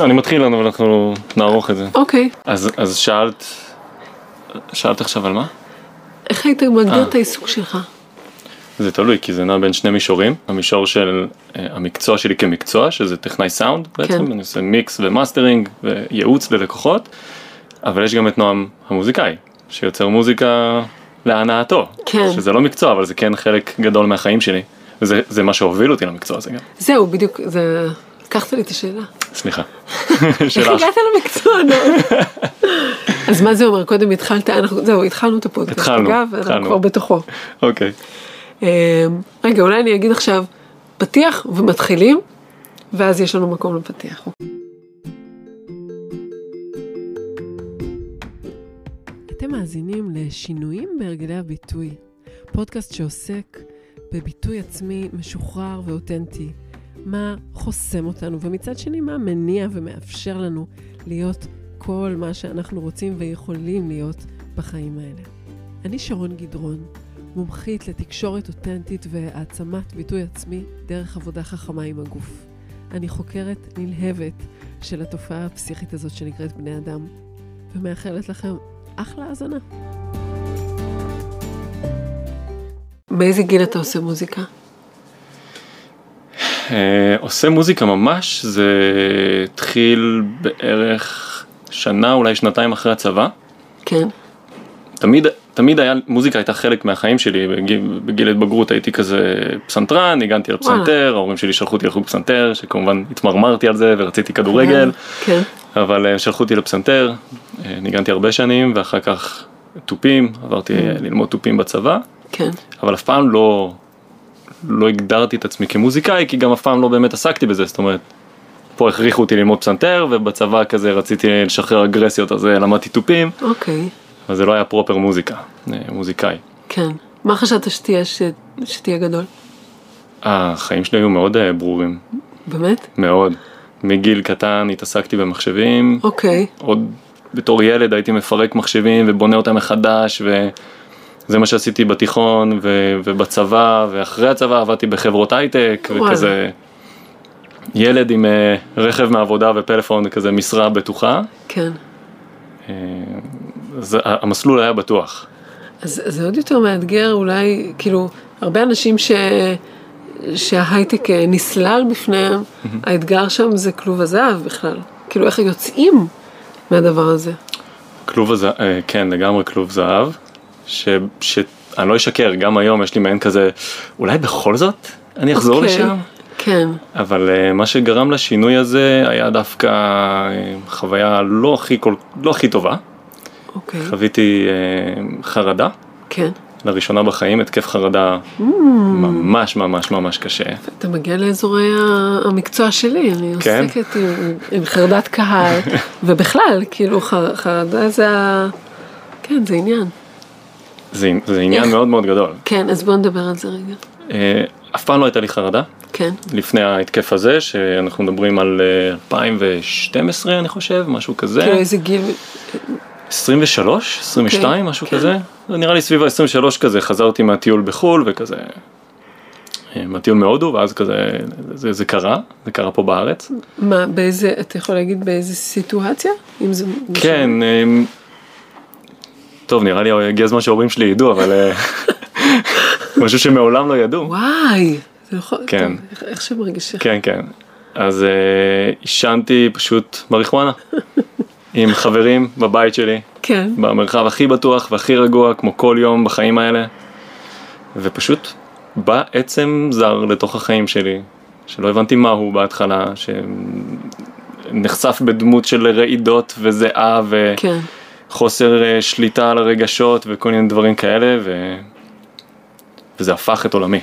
אני מתחיל לנו ואנחנו נערוך את זה. אוקיי. אז, אז שאלת, שאלת עכשיו על מה? איך היית מגדיר אה. את העיסוק שלך? זה תלוי, כי זה נע בין שני מישורים. המישור של אה, המקצוע שלי כמקצוע, שזה טכנאי סאונד בעצם, כן. אני עושה mix ו mastering וייעוץ ללקוחות, אבל יש גם את נועם המוזיקאי, שיוצר מוזיקה להנאתו. כן. שזה לא מקצוע, אבל זה כן חלק גדול מהחיים שלי. וזה זה מה שהוביל אותי למקצוע הזה גם. זהו, בדיוק, זה... לקחת לי את השאלה. סליחה. איך. הגעת למקצוע, נו? אז מה זה אומר? קודם התחלת, אנחנו, זהו, התחלנו את הפודקאסט. התחלנו, אגב, אנחנו. כבר בתוכו. אוקיי. אמ, רגע, אולי אני אגיד עכשיו פתיח ומתחילים, ואז יש לנו מקום לפתיח. אתם מאזינים לשינויים בהרגלי הביטוי, פודקאסט שעוסק בביטוי עצמי משוחרר ואותנטי, מה חוסם אותנו, ומצד שני מה מניע ומאפשר לנו להיות כל מה שאנחנו רוצים ויכולים להיות בחיים האלה. אני שרון גדרון, מומחית לתקשורת אותנטית והעצמת ביטוי עצמי דרך עבודה חכמה עם הגוף. אני חוקרת נלהבת של התופעה הפסיכית הזאת שנקראת בני אדם, ומאחלת לכם אחלה האזנה. באיזה גיל אתה עושה מוזיקה? אה, עושה מוזיקה ממש, זה התחיל בערך שנה, אולי שנתיים אחרי הצבא. כן. תמיד, תמיד היה, מוזיקה הייתה חלק מהחיים שלי, בגיל, בגיל התבגרות הייתי כזה פסנטרן, ניגנתי על פסנתר, ההורים שלי שלחו אותי לחוג פסנתר, שכמובן התמרמרתי על זה ורציתי כדורגל, כן. אבל אה, שלחו אותי לפסנתר, אה, ניגנתי הרבה שנים, ואחר כך תופים, עברתי אה, ללמוד תופים בצבא, כן. אבל אף פעם לא, לא הגדרתי את עצמי כמוזיקאי, כי גם אף פעם לא באמת עסקתי בזה, זאת אומרת, פה הכריחו אותי ללמוד פסנתר, ובצבא כזה רציתי לשחרר אגרסיות, אז אה, למדתי תופים, אוקיי. אבל זה לא היה פרופר מוזיקה, אה, מוזיקאי. כן. מה חשבת שתהיה, ש... שתהיה גדול? החיים שלי היו מאוד אה, ברורים, באמת? מאוד. מגיל קטן התעסקתי במחשבים, אוקיי. עוד בתור ילד הייתי מפרק מחשבים ובונה אותם מחדש, וזה מה שעשיתי בתיכון ו... ובצבא, ואחרי הצבא עבדתי בחברות הייטק. וכזה ילד עם אה, רכב מעבודה ופלאפון, כזה משרה בטוחה. כן. אה, זה, המסלול היה בטוח. אז זה עוד יותר מאתגר אולי, כאילו, הרבה אנשים ש... שההייטק אה, נסלל בפניהם, האתגר שם זה כלוב הזהב בכלל. כאילו, איך יוצאים מהדבר הזה? כלוב הזהב, כן, לגמרי כלוב זהב, ש, שאני לא אשקר, גם היום יש לי מעין כזה, אולי בכל זאת אני אחזור אוקיי. לשם? כן. אבל אה, מה שגרם לשינוי הזה היה דווקא אה, חוויה לא הכי, כל, לא הכי טובה. אוקיי. חוויתי אה, חרדה, כן. לראשונה בחיים, התקף חרדה Mm. ממש ממש ממש קשה. אתה מגיע לאזורי המקצוע שלי, אני כן? עוסקת עם, עם חרדת קהל, ובכלל, כאילו, חר, חרדה זה ה... כן, זה עניין. זה, זה עניין איך? מאוד מאוד גדול. כן, אז בוא נדבר על זה רגע. אה, אף פעם לא הייתה לי חרדה. כן. לפני ההתקף הזה, שאנחנו מדברים על אה, 2012 אני חושב, משהו כזה. כאילו, איזה גיל... 23, 22, אוקיי, משהו כן. כזה. זה נראה לי סביב ה-23 כזה, חזרתי מהטיול בחו"ל וכזה, אה, מהטיול מהודו, ואז כזה, זה, זה קרה, זה קרה פה בארץ. מה, באיזה, אתה יכול להגיד באיזה סיטואציה? אם זה... כן, אה, טוב, נראה לי הגיע הזמן שההורים שלי ידעו, אבל אה, משהו שמעולם לא ידעו. וואי, זה יכול... כן. טוב, איך- שמרגיש. כן, כן. אז אה, עישנתי פשוט מריחואנה עם חברים בבית שלי. כן. במרחב הכי בטוח והכי רגוע, כמו כל יום בחיים האלה. ופשוט בא עצם זר לתוך החיים שלי, שלא הבנתי מה הוא בהתחלה, שנחשף בדמות של רעידות וזיעה כן. וחוסר אה, שליטה על הרגשות וכל מיני דברים כאלה, ו... וזה הפך את עולמי.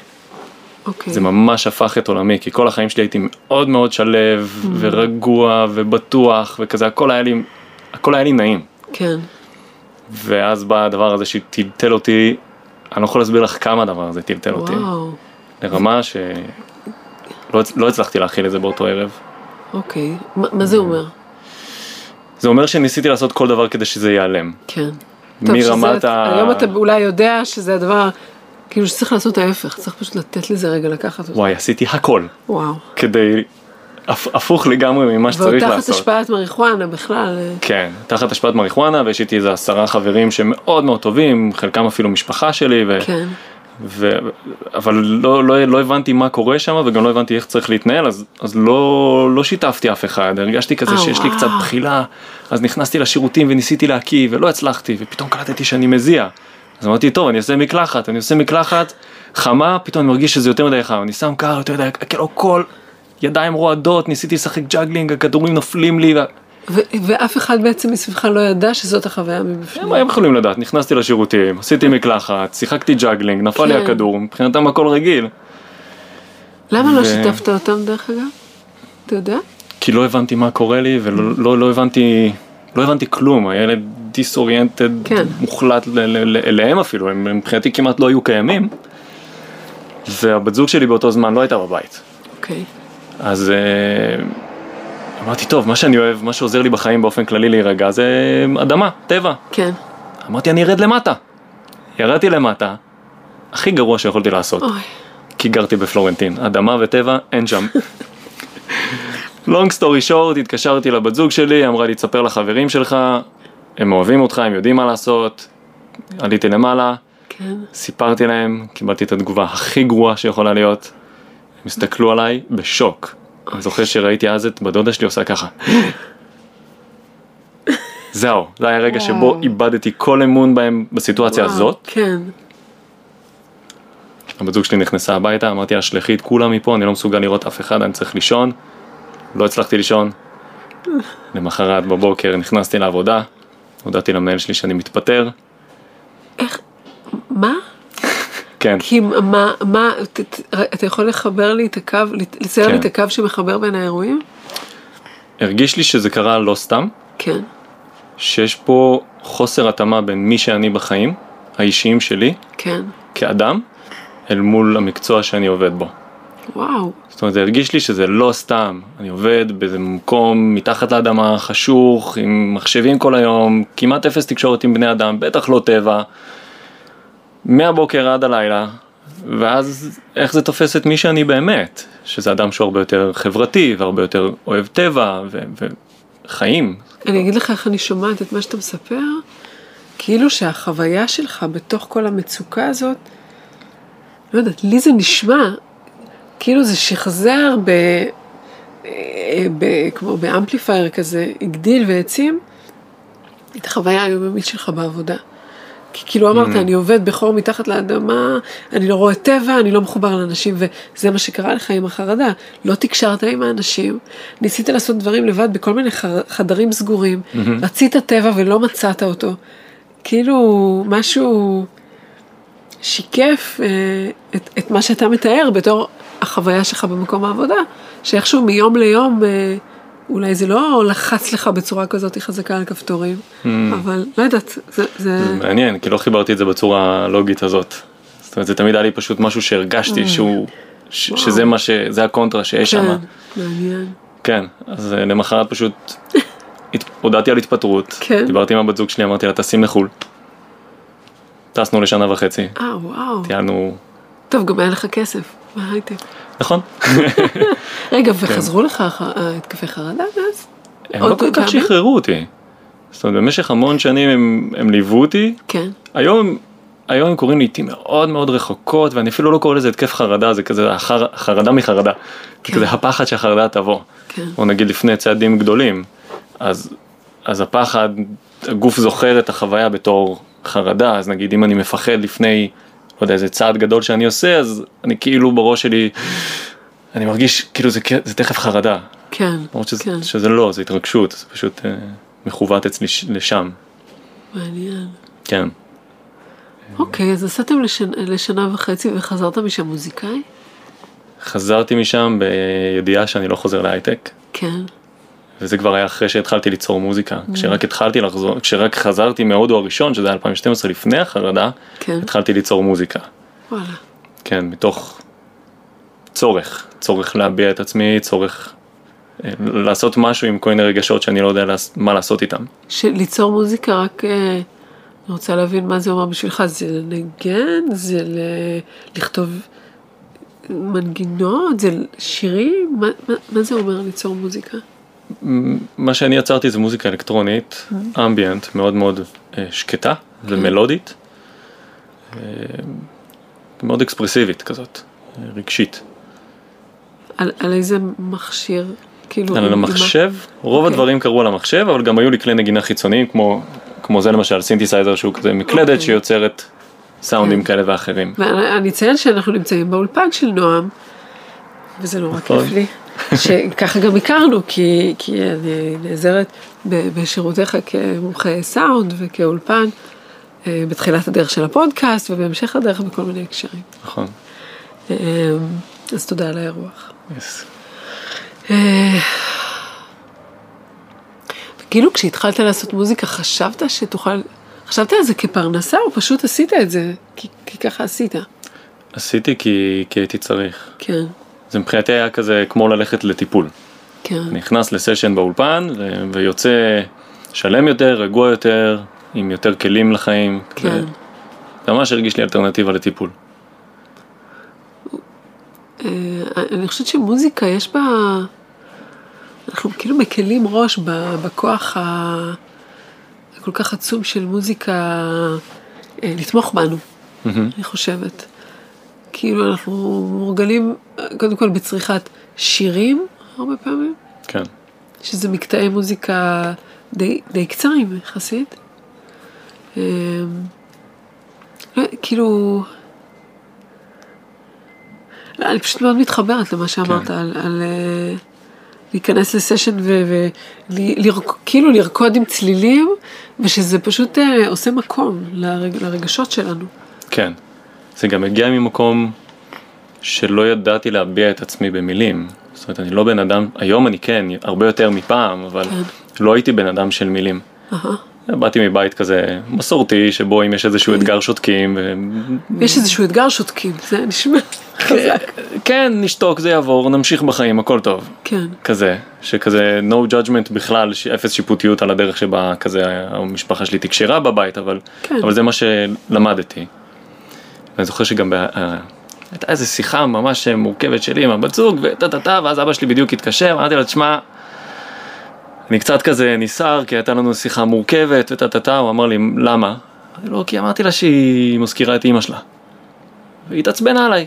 אוקיי. זה ממש הפך את עולמי, כי כל החיים שלי הייתי מאוד מאוד שלב ורגוע ובטוח וכזה, הכל היה לי, הכל היה לי נעים. כן. ואז בא הדבר הזה שטלטל אותי, אני לא יכול להסביר לך כמה הדבר הזה טלטל אותי, וואו. לרמה שלא לא הצלחתי להכיל את זה באותו ערב. אוקיי. מה מה זה אומר? זה אומר שניסיתי לעשות כל דבר כדי שזה ייעלם. כן. מרמת ה... היום אתה אולי יודע שזה הדבר, כאילו שצריך לעשות ההפך, צריך פשוט לתת לזה רגע לקחת אותו. וואי, עשיתי הכל וואו. כדי הפ- הפוך לגמרי ממה שצריך לעשות. השפעת מריחואנה בכלל. אה, כן, תחת השפעת מריחואנה, ויש איתי איזה עשרה חברים שמאוד מאוד טובים, חלקם אפילו משפחה שלי, ו... כן. ו... אבל לא, לא, לא הבנתי מה קורה שם, וגם לא הבנתי איך צריך להתנהל, אז, אז לא, לא שיתפתי אף אחד, הרגשתי כזה אה, שיש לי וואו. קצת בחילה, אז נכנסתי לשירותים וניסיתי להקיא, ולא הצלחתי, ופתאום קלטתי שאני מזיע. אז אמרתי, טוב, אני עושה מקלחת, אני עושה מקלחת חמה, פתאום אני מרגיש שזה יותר מדי חם, אני שם קר יותר מדי, כאילו כל ידיים רועדות, ניסיתי לשחק juggling, הכדורים נופלים לי, ו... ואף אחד בעצם מסביבך לא ידע שזאת החוויה מבפנים. מה הם יכולים לדעת? נכנסתי לשירותים, עשיתי מקלחת, שיחקתי juggling, נפל לי כן. הכדור, מבחינתם הכל רגיל. למה לא שיתפת אותם דרך אגב? אתה יודע? כי לא הבנתי מה קורה לי ולא לא, לא הבנתי, לא הבנתי כלום, הילד דיסאוריינטד כן. מוחלט ל- ל- ל- אליהם אפילו, הם הם מבחינתי כמעט לא היו קיימים. והבת זוג שלי באותו זמן לא הייתה בבית. אוקיי. אז אה, אמרתי, טוב, מה שאני אוהב, מה שעוזר לי בחיים באופן כללי להירגע זה אדמה, טבע. כן. אמרתי, אני ארד למטה. ירדתי למטה, הכי גרוע שיכולתי לעשות. אוי. כי גרתי בפלורנטין, אדמה וטבע אין שם. לונג סטורי שורט, התקשרתי לבת זוג שלי, אמרה לי תספר לחברים שלך, הם אוהבים אותך, הם יודעים מה לעשות. עליתי למעלה, כן. סיפרתי להם, קיבלתי את התגובה הכי גרועה שיכולה להיות. הם הסתכלו עליי בשוק. אני זוכר שראיתי אז את בת דודה שלי עושה ככה. זהו, זה היה רגע שבו. איבדתי כל אמון בהם בסיטואציה וואו, הזאת. כן. הבת זוג שלי נכנסה הביתה, אמרתי לה שלחי את כולם מפה, אני לא מסוגל לראות אף אחד, אני צריך לישון. לא הצלחתי לישון. למחרת בבוקר נכנסתי לעבודה, הודעתי למנהל שלי שאני מתפטר. מה? כן, כי מה, מה, ת- ת- אתה יכול לחבר לי את הקו, לצייר לי כן. את הקו שמחבר בין האירועים? הרגיש לי שזה קרה לא סתם, כן. שיש פה חוסר התאמה בין מי שאני בחיים, האישיים שלי, כן. כאדם, אל מול המקצוע שאני עובד בו. וואו. זאת אומרת, זה הרגיש לי שזה לא סתם, אני עובד באיזה מקום מתחת לאדמה, חשוך, עם מחשבים כל היום, כמעט אפס תקשורת עם בני אדם, בטח לא טבע, מהבוקר עד הלילה, ואז איך זה תופס את מי שאני באמת, שזה אדם שהוא הרבה יותר חברתי והרבה יותר אוהב טבע ו- וחיים. אני אגיד לך איך אני שומעת את מה שאתה מספר, כאילו שהחוויה שלך בתוך כל המצוקה הזאת, לא יודעת, לי זה נשמע כאילו זה שחזר ב... אה, ב... כמו באמפליפייר כזה, הגדיל והעצים את החוויה היומיומית שלך בעבודה. כי כאילו אמרת, Mm. אני עובד בחור מתחת לאדמה, אני לא רואה טבע, אני לא מחובר לאנשים, וזה מה שקרה לך עם החרדה. לא תקשרת עם האנשים, ניסית לעשות דברים לבד בכל מיני חדרים סגורים, רצית טבע ולא מצאת אותו. כאילו, משהו שיקף אה, את, את מה שאתה מתאר בתור החוויה שלך במקום העבודה, שאיכשהו מיום ליום, אה, אולי זה לא לחץ לך בצורה כזאת חזקה על כפתורים, אבל לא יודעת, זה... זה... זה מעניין, כי לא חיברתי את זה בצורה הלוגית הזאת. זאת אומרת, זה תמיד היה לי פשוט משהו שהרגשתי שהוא, ש-. שזה מה ש... זה הקונטרה שיש שם. כן, מעניין. כן, אז אה, למחרת פשוט הודעתי על התפטרות, כן. דיברתי עם הבת זוג שלי, אמרתי לה טסים לחו"ל. טסנו לשנה וחצי, אה, וואו. טיילנו, טוב, גם היה לך כסף בהייטק. נכון? רגע, וחזרו לך ח- התקפי חרדה מאז? הם לא כל כך? שחררו אותי. זאת אומרת, במשך המון שנים הם, הם ליוו אותי, כן. היום, היום הם קוראים לעיתים מאוד מאוד רחוקות, ואני אפילו לא קורא לזה התקף חרדה, זה כזה החר, חרדה מחרדה. כן. זה כזה הפחד שהחרדה תבוא. כן. או נגיד לפני צעדים גדולים. אז, אז הפחד, הגוף זוכר את החוויה בתור חרדה, אז נגיד אם אני מפחד לפני, לא יודע, איזה צעד גדול שאני עושה, אז אני כאילו בראש שלי, אני מרגיש כאילו זה, זה תכף חרדה. כן, למרות שזה, כן, שזה לא, זה התרגשות, זה פשוט אה, מכוות אצלי לשם. מעניין. כן. אוקיי, אז נסעתם לשנה, לשנה וחצי וחזרת משם מוזיקאי? חזרתי משם בידיעה שאני לא חוזר להייטק, כן. וזה כבר היה אחרי שהתחלתי ליצור מוזיקה. כשרק התחלתי לחזור, כשרק חזרתי מהודו הראשון, שזה היה 2012 לפני החרדה, כן. התחלתי ליצור מוזיקה. וואלה. כן, מתוך צורך, צורך להביע את עצמי, צורך אה, לעשות משהו עם כל מיני רגשות שאני לא יודע מה לעשות איתם. ליצור מוזיקה רק, אה, אני רוצה להבין מה זה אומר בשבילך, זה לנגן, זה ל... לכתוב מנגינות, זה שירים? מה, מה, מה זה אומר ליצור מוזיקה? מה שאני יצרתי זה מוזיקה אלקטרונית, אמביאנט, מאוד מאוד אה, שקטה ומלודית, אה, מאוד אקספרסיבית כזאת, רגשית. על, על איזה מכשיר? כאילו, על המחשב, רוב אוקיי. הדברים קרו על המחשב, אבל גם היו לי כלי נגינה חיצוניים, כמו, כמו זה למשל, סינתסייזר שהוא כזה מקלדת אוקיי. שיוצרת סאונדים כן. כאלה ואחרים. ואני אציין שאנחנו נמצאים באולפן של נועם, וזה נורא נכון. כיף לי, שככה גם הכרנו, כי, כי אני נעזרת בשירותיך כמומחה סאונד וכאולפן, אה, בתחילת הדרך של הפודקאסט ובהמשך הדרך בכל מיני הקשרים. נכון. אה, אז תודה על האירוח. Yes. אה, כאילו כשהתחלת לעשות מוזיקה חשבת שתוכל, חשבת על זה כפרנסה או פשוט עשית את זה כי, כי ככה עשית? עשיתי כי, כי הייתי צריך. כן, זה מבחינתי היה כזה כמו ללכת לטיפול. כן, נכנס לסשן באולפן ו- ויוצא שלם יותר, רגוע יותר, עם יותר כלים לחיים. כן. זה ממש הרגיש לי אלטרנטיבה לטיפול. אה, אני חושבת שמוזיקה יש בה, אנחנו כאילו מקלים ראש בכוח הכל כך עצום של מוזיקה אה, לתמוך בנו. אני חושבת. כאילו אנחנו מורגלים אה, קודם כל בצריכת שירים הרבה פעמים, כן. שזה מקטעי מוזיקה די, די קצרים יחסית. אה, לא, כאילו, אני פשוט מאוד מתחברת למה שאמרת כן. על, על אה, להיכנס לסשן וכאילו לרקוד עם צלילים, ושזה פשוט אה, עושה מקום לרג, לרגשות שלנו. כן. זה גם הגיע ממקום שלא ידעתי להביע את עצמי במילים. זאת אומרת, אני לא בן אדם, היום אני כן, הרבה יותר מפעם, אבל כן. לא הייתי בן אדם של מילים. אהה. באתי מבית כזה מסורתי, שבו אם יש איזשהו אתגר שותקים. יש איזשהו אתגר שותקים, זה נשמע חזק. כן, נשתוק, זה יעבור, נמשיך בחיים, הכל טוב. כן, כזה, שכזה no judgment בכלל, אפס שיפוטיות על הדרך שבה כזה המשפחה שלי תקשרה בבית, אבל, כן. אבל זה מה שלמדתי. ואני זוכר שגם ב... אה, הייתה איזו שיחה ממש מורכבת שלי עם הבת זוג, וטה טה טה, ואז אבא שלי בדיוק התקשר, אמרתי לו, תשמע, אני קצת כזה נסער, כי הייתה לנו שיחה מורכבת, וטה טה טה, הוא אמר לי, למה? לו, כי אמרתי לה שהיא מזכירה את אימא שלה. והיא התעצבנה עליי.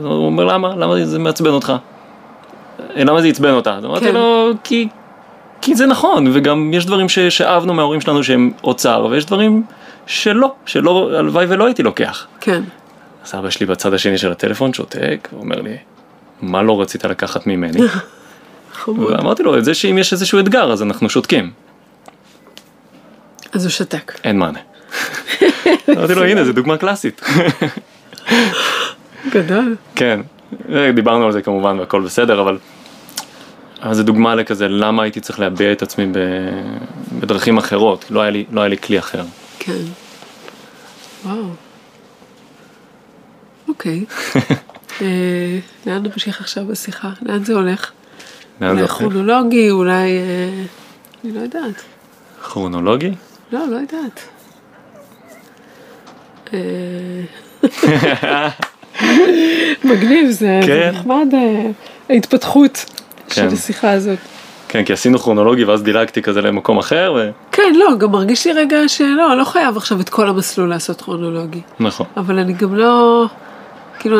הוא אומר, למה? למה זה מעצבן אותך? "אה, למה זה עצבן אותה? אז אמרתי כן. לו, כי, כי זה נכון, וגם יש דברים ש, שאהבנו מההורים שלנו שהם אוצר, ויש דברים שלא, שלא, הלוואי ולא הייתי לוקח. כן, אז אבא שלי בצד השני של הטלפון שותק, ואומר לי, מה לא רצית לקחת ממני? חמוד. ואמרתי לו, את זה שאם יש איזשהו אתגר אז אנחנו שותקים, אז הוא שתק. אין מענה. אמרתי לו, הנה, זו דוגמה קלאסית. גדול. כן, דיברנו על זה כמובן והכל בסדר, אבל, אבל זה דוגמה לכזה למה הייתי צריך להביע את עצמי ב, בדרכים אחרות, לא היה, לי, לא היה לי כלי אחר. כן. וואו. אוקיי. אה, לאן נמשיך עכשיו בשיחה? לאן זה הולך? אולי? כרונולוגי, אולי... אה, אני לא יודעת. כרונולוגי? לא, לא יודעת. אה, מגניב, זה כן. נחמד אה, ההתפתחות של כן. השיחה הזאת. כן, כי עשינו כרונולוגי ואז דילגתי כזה למקום אחר, ו... כן, לא, גם מרגיש לי רגע שלא, לא חייב עכשיו את כל המסלול לעשות כרונולוגי. נכון. אבל אני גם לא, כאילו,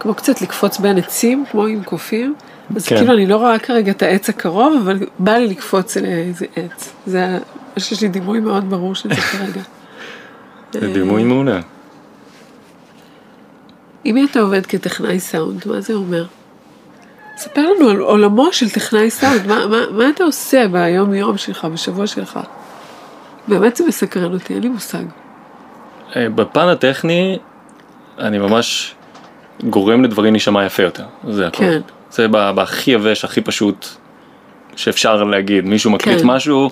כמו קצת לקפוץ בין עצים, כמו עם קופים. אז כן. כאילו אני לא רואה כרגע את העץ הקרוב, אבל בא לי לקפוץ לאיזה עץ. זה, יש לי דימוי מאוד ברור של זה כרגע. זה דימוי מעולה. אם אתה עובד כטכנאי סאונד, מה זה אומר? ספר לנו על עולמו של טכנאי סאונד, מה, מה, מה אתה עושה ביום יום שלך, בשבוע שלך? באמת זה מסקרן אותי, אין לי מושג. אה, בפן הטכני, אני ממש גורם לדברים להישמע יפה יותר, זה הכל. כן. זה בהכי יבש, הכי פשוט שאפשר להגיד. מישהו מקליט כן. משהו,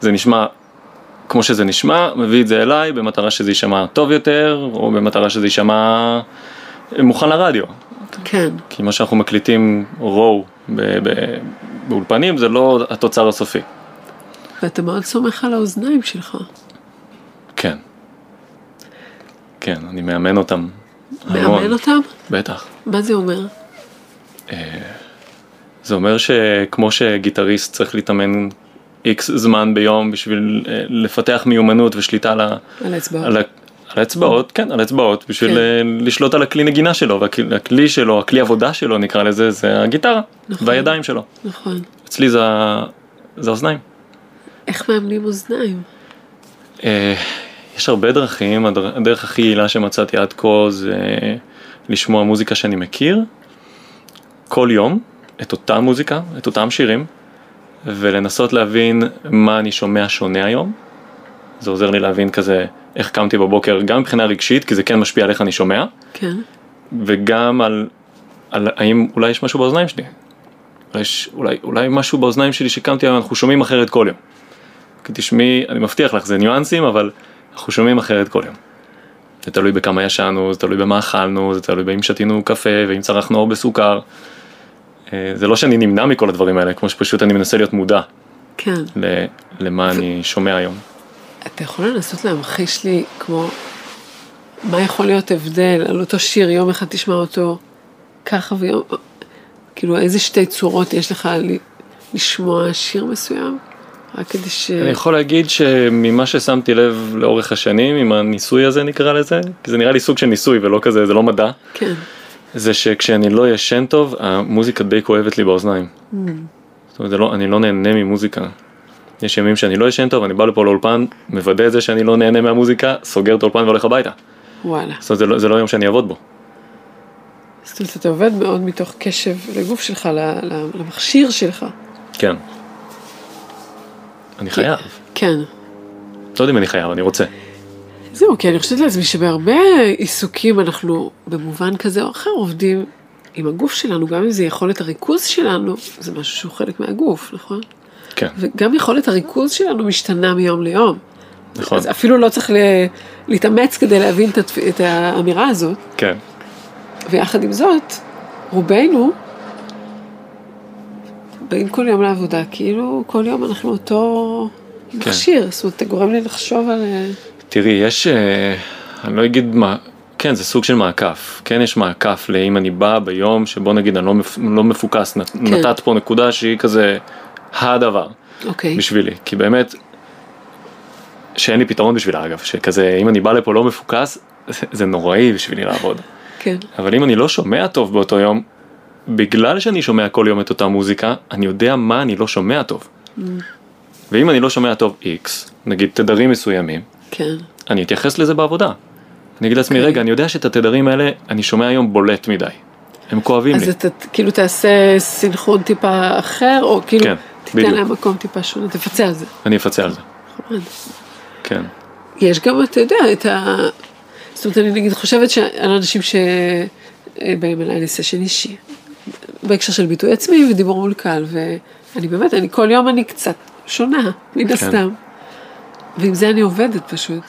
זה נשמע כמו שזה נשמע, מביא את זה אליי במטרה שזה יישמע טוב יותר, או במטרה שזה יישמע מוכן לרדיו. כן, כי מה שאנחנו מקליטים רואו באולפנים זה לא התוצר הסופי. ואתה מאוד סומך על האוזניים שלך. כן. כן, אני מאמן אותם המון. מאמן אותם? בטח. מה זה אומר? זה אומר שכמו שגיטריסט צריך להתאמן איקס זמן ביום בשביל אה, לפתח מיומנות ושליטה על, ה, על האצבעות. על, ה, על האצבעות, כן, על האצבעות, בשביל כן. כן. לשלוט על הכלי נגינה שלו, והכלי שלו, הכלי עבודה שלו נקרא לזה, זה הגיטרה, נכון. והידיים שלו. נכון. אצלי זה, זה האוזניים. איך מאמנים אוזניים? אה, יש הרבה דרכים, הדר- הדרך הכי יעילה שמצאתי עד כה זה לשמוע מוזיקה שאני מכיר, כל יום, את אותה מוזיקה, את אותם שירים, ולנסות להבין מה אני שומע שונה היום. זה עוזר לי להבין כזה איך קמתי בבוקר, גם מבחינה רגשית, כי זה כן משפיע על איך אני שומע, כן. וגם על, על האם אולי יש משהו באוזניים שלי. אולי, יש, אולי, אולי משהו באוזניים שלי שקמתי היום, אנחנו שומעים אחרת כל יום. כי תשמעי, אני מבטיח לך, זה ניואנסים, אבל אנחנו שומעים אחרת כל יום. זה תלוי בכמה ישנו, זה תלוי במה אכלנו, זה תלוי באם שתינו קפה ואם צרכנו הרבה סוכר. אה, זה לא שאני נמנע מכל הדברים האלה, כמו שפשוט אני מנסה להיות מודע כן. ל- למה אני שומע היום. אתה יכול לנסות להמחיש לי כמו, מה יכול להיות הבדל על אותו שיר, יום אחד תשמע אותו ככה ויום, כאילו איזה שתי צורות יש לך לשמוע שיר מסוים? רק כדי ש... אני יכול להגיד שממה ששמתי לב לאורך השנים, עם הניסוי הזה נקרא לזה, כי זה נראה לי סוג של ניסוי ולא כזה, זה לא מדע, כן. זה שכשאני לא ישן טוב, המוזיקה די כואבת לי באוזניים. זאת אומרת, לא, אני לא נהנה ממוזיקה. יש ימים שאני לא ישן טוב, אני בא לפה לאולפן, מוודא את זה שאני לא נהנה מהמוזיקה, סוגר את האולפן והולך הביתה. וואלה. זאת אומרת, זה לא, זה לא יום שאני אעבוד בו. זאת אומרת, אתה עובד מאוד מתוך קשב לגוף שלך, למכשיר שלך. כן. אני חייב. כן. לא יודע אם אני חייב, אני רוצה. זהו, כי אני חושבת לעצמי שבהרבה עיסוקים אנחנו במובן כזה או אחר עובדים עם הגוף שלנו, גם אם זה יכולת הריכוז שלנו, זה משהו שהוא חלק מהגוף, נכון? כן, וגם יכולת הריכוז שלנו משתנה מיום ליום. נכון. אז אפילו לא צריך ל- להתאמץ כדי להבין את, התפ... את האמירה הזאת, כן. ויחד עם זאת, רובנו באים כל יום לעבודה, כאילו כל יום אנחנו אותו כן. מכשיר, זאת אומרת, אתה גורם לי לחשוב על... תראי, יש, אה, אני לא אגיד מה, כן, זה סוג של מעקף. כן, יש מעקף לאם אני בא ביום שבו נגיד אני לא, מפ, לא מפוקס, נת, כן. נתת פה נקודה שהיא כזה הדבר אוקיי. בשבילי. כי באמת, שאין לי פתרון בשבילה אגב, שכזה, אם אני בא לפה לא מפוקס, זה, זה נוראי בשבילי לעבוד. כן. אבל אם אני לא שומע טוב באותו יום, בגלל שאני שומע כל יום את אותה מוזיקה, אני יודע מה אני לא שומע טוב. ואם אני לא שומע טוב X, נגיד תדרים מסוימים, כן. אני אתייחס לזה בעבודה. אני אגיד לעצמי, אוקיי. רגע, אני יודע שאת התדרים האלה אני שומע היום בולט מדי. הם כואבים לי. אז אתה כאילו תעשה סינכרון טיפה אחר, או כאילו כן, תיתן בדיוק. להם מקום טיפה שונה, תפצה על זה. אני אפצה על זה. נחמד. כן. יש גם, אתה יודע, את ה... זאת אומרת, אני נגיד חושבת שעל אנשים שבאים אליי לסשן אישי, בהקשר של ביטוי עצמי ודיבור מול קהל, ואני באמת, אני כל יום אני קצת שונה, מן כן. ועם זה אני עובדת פשוט.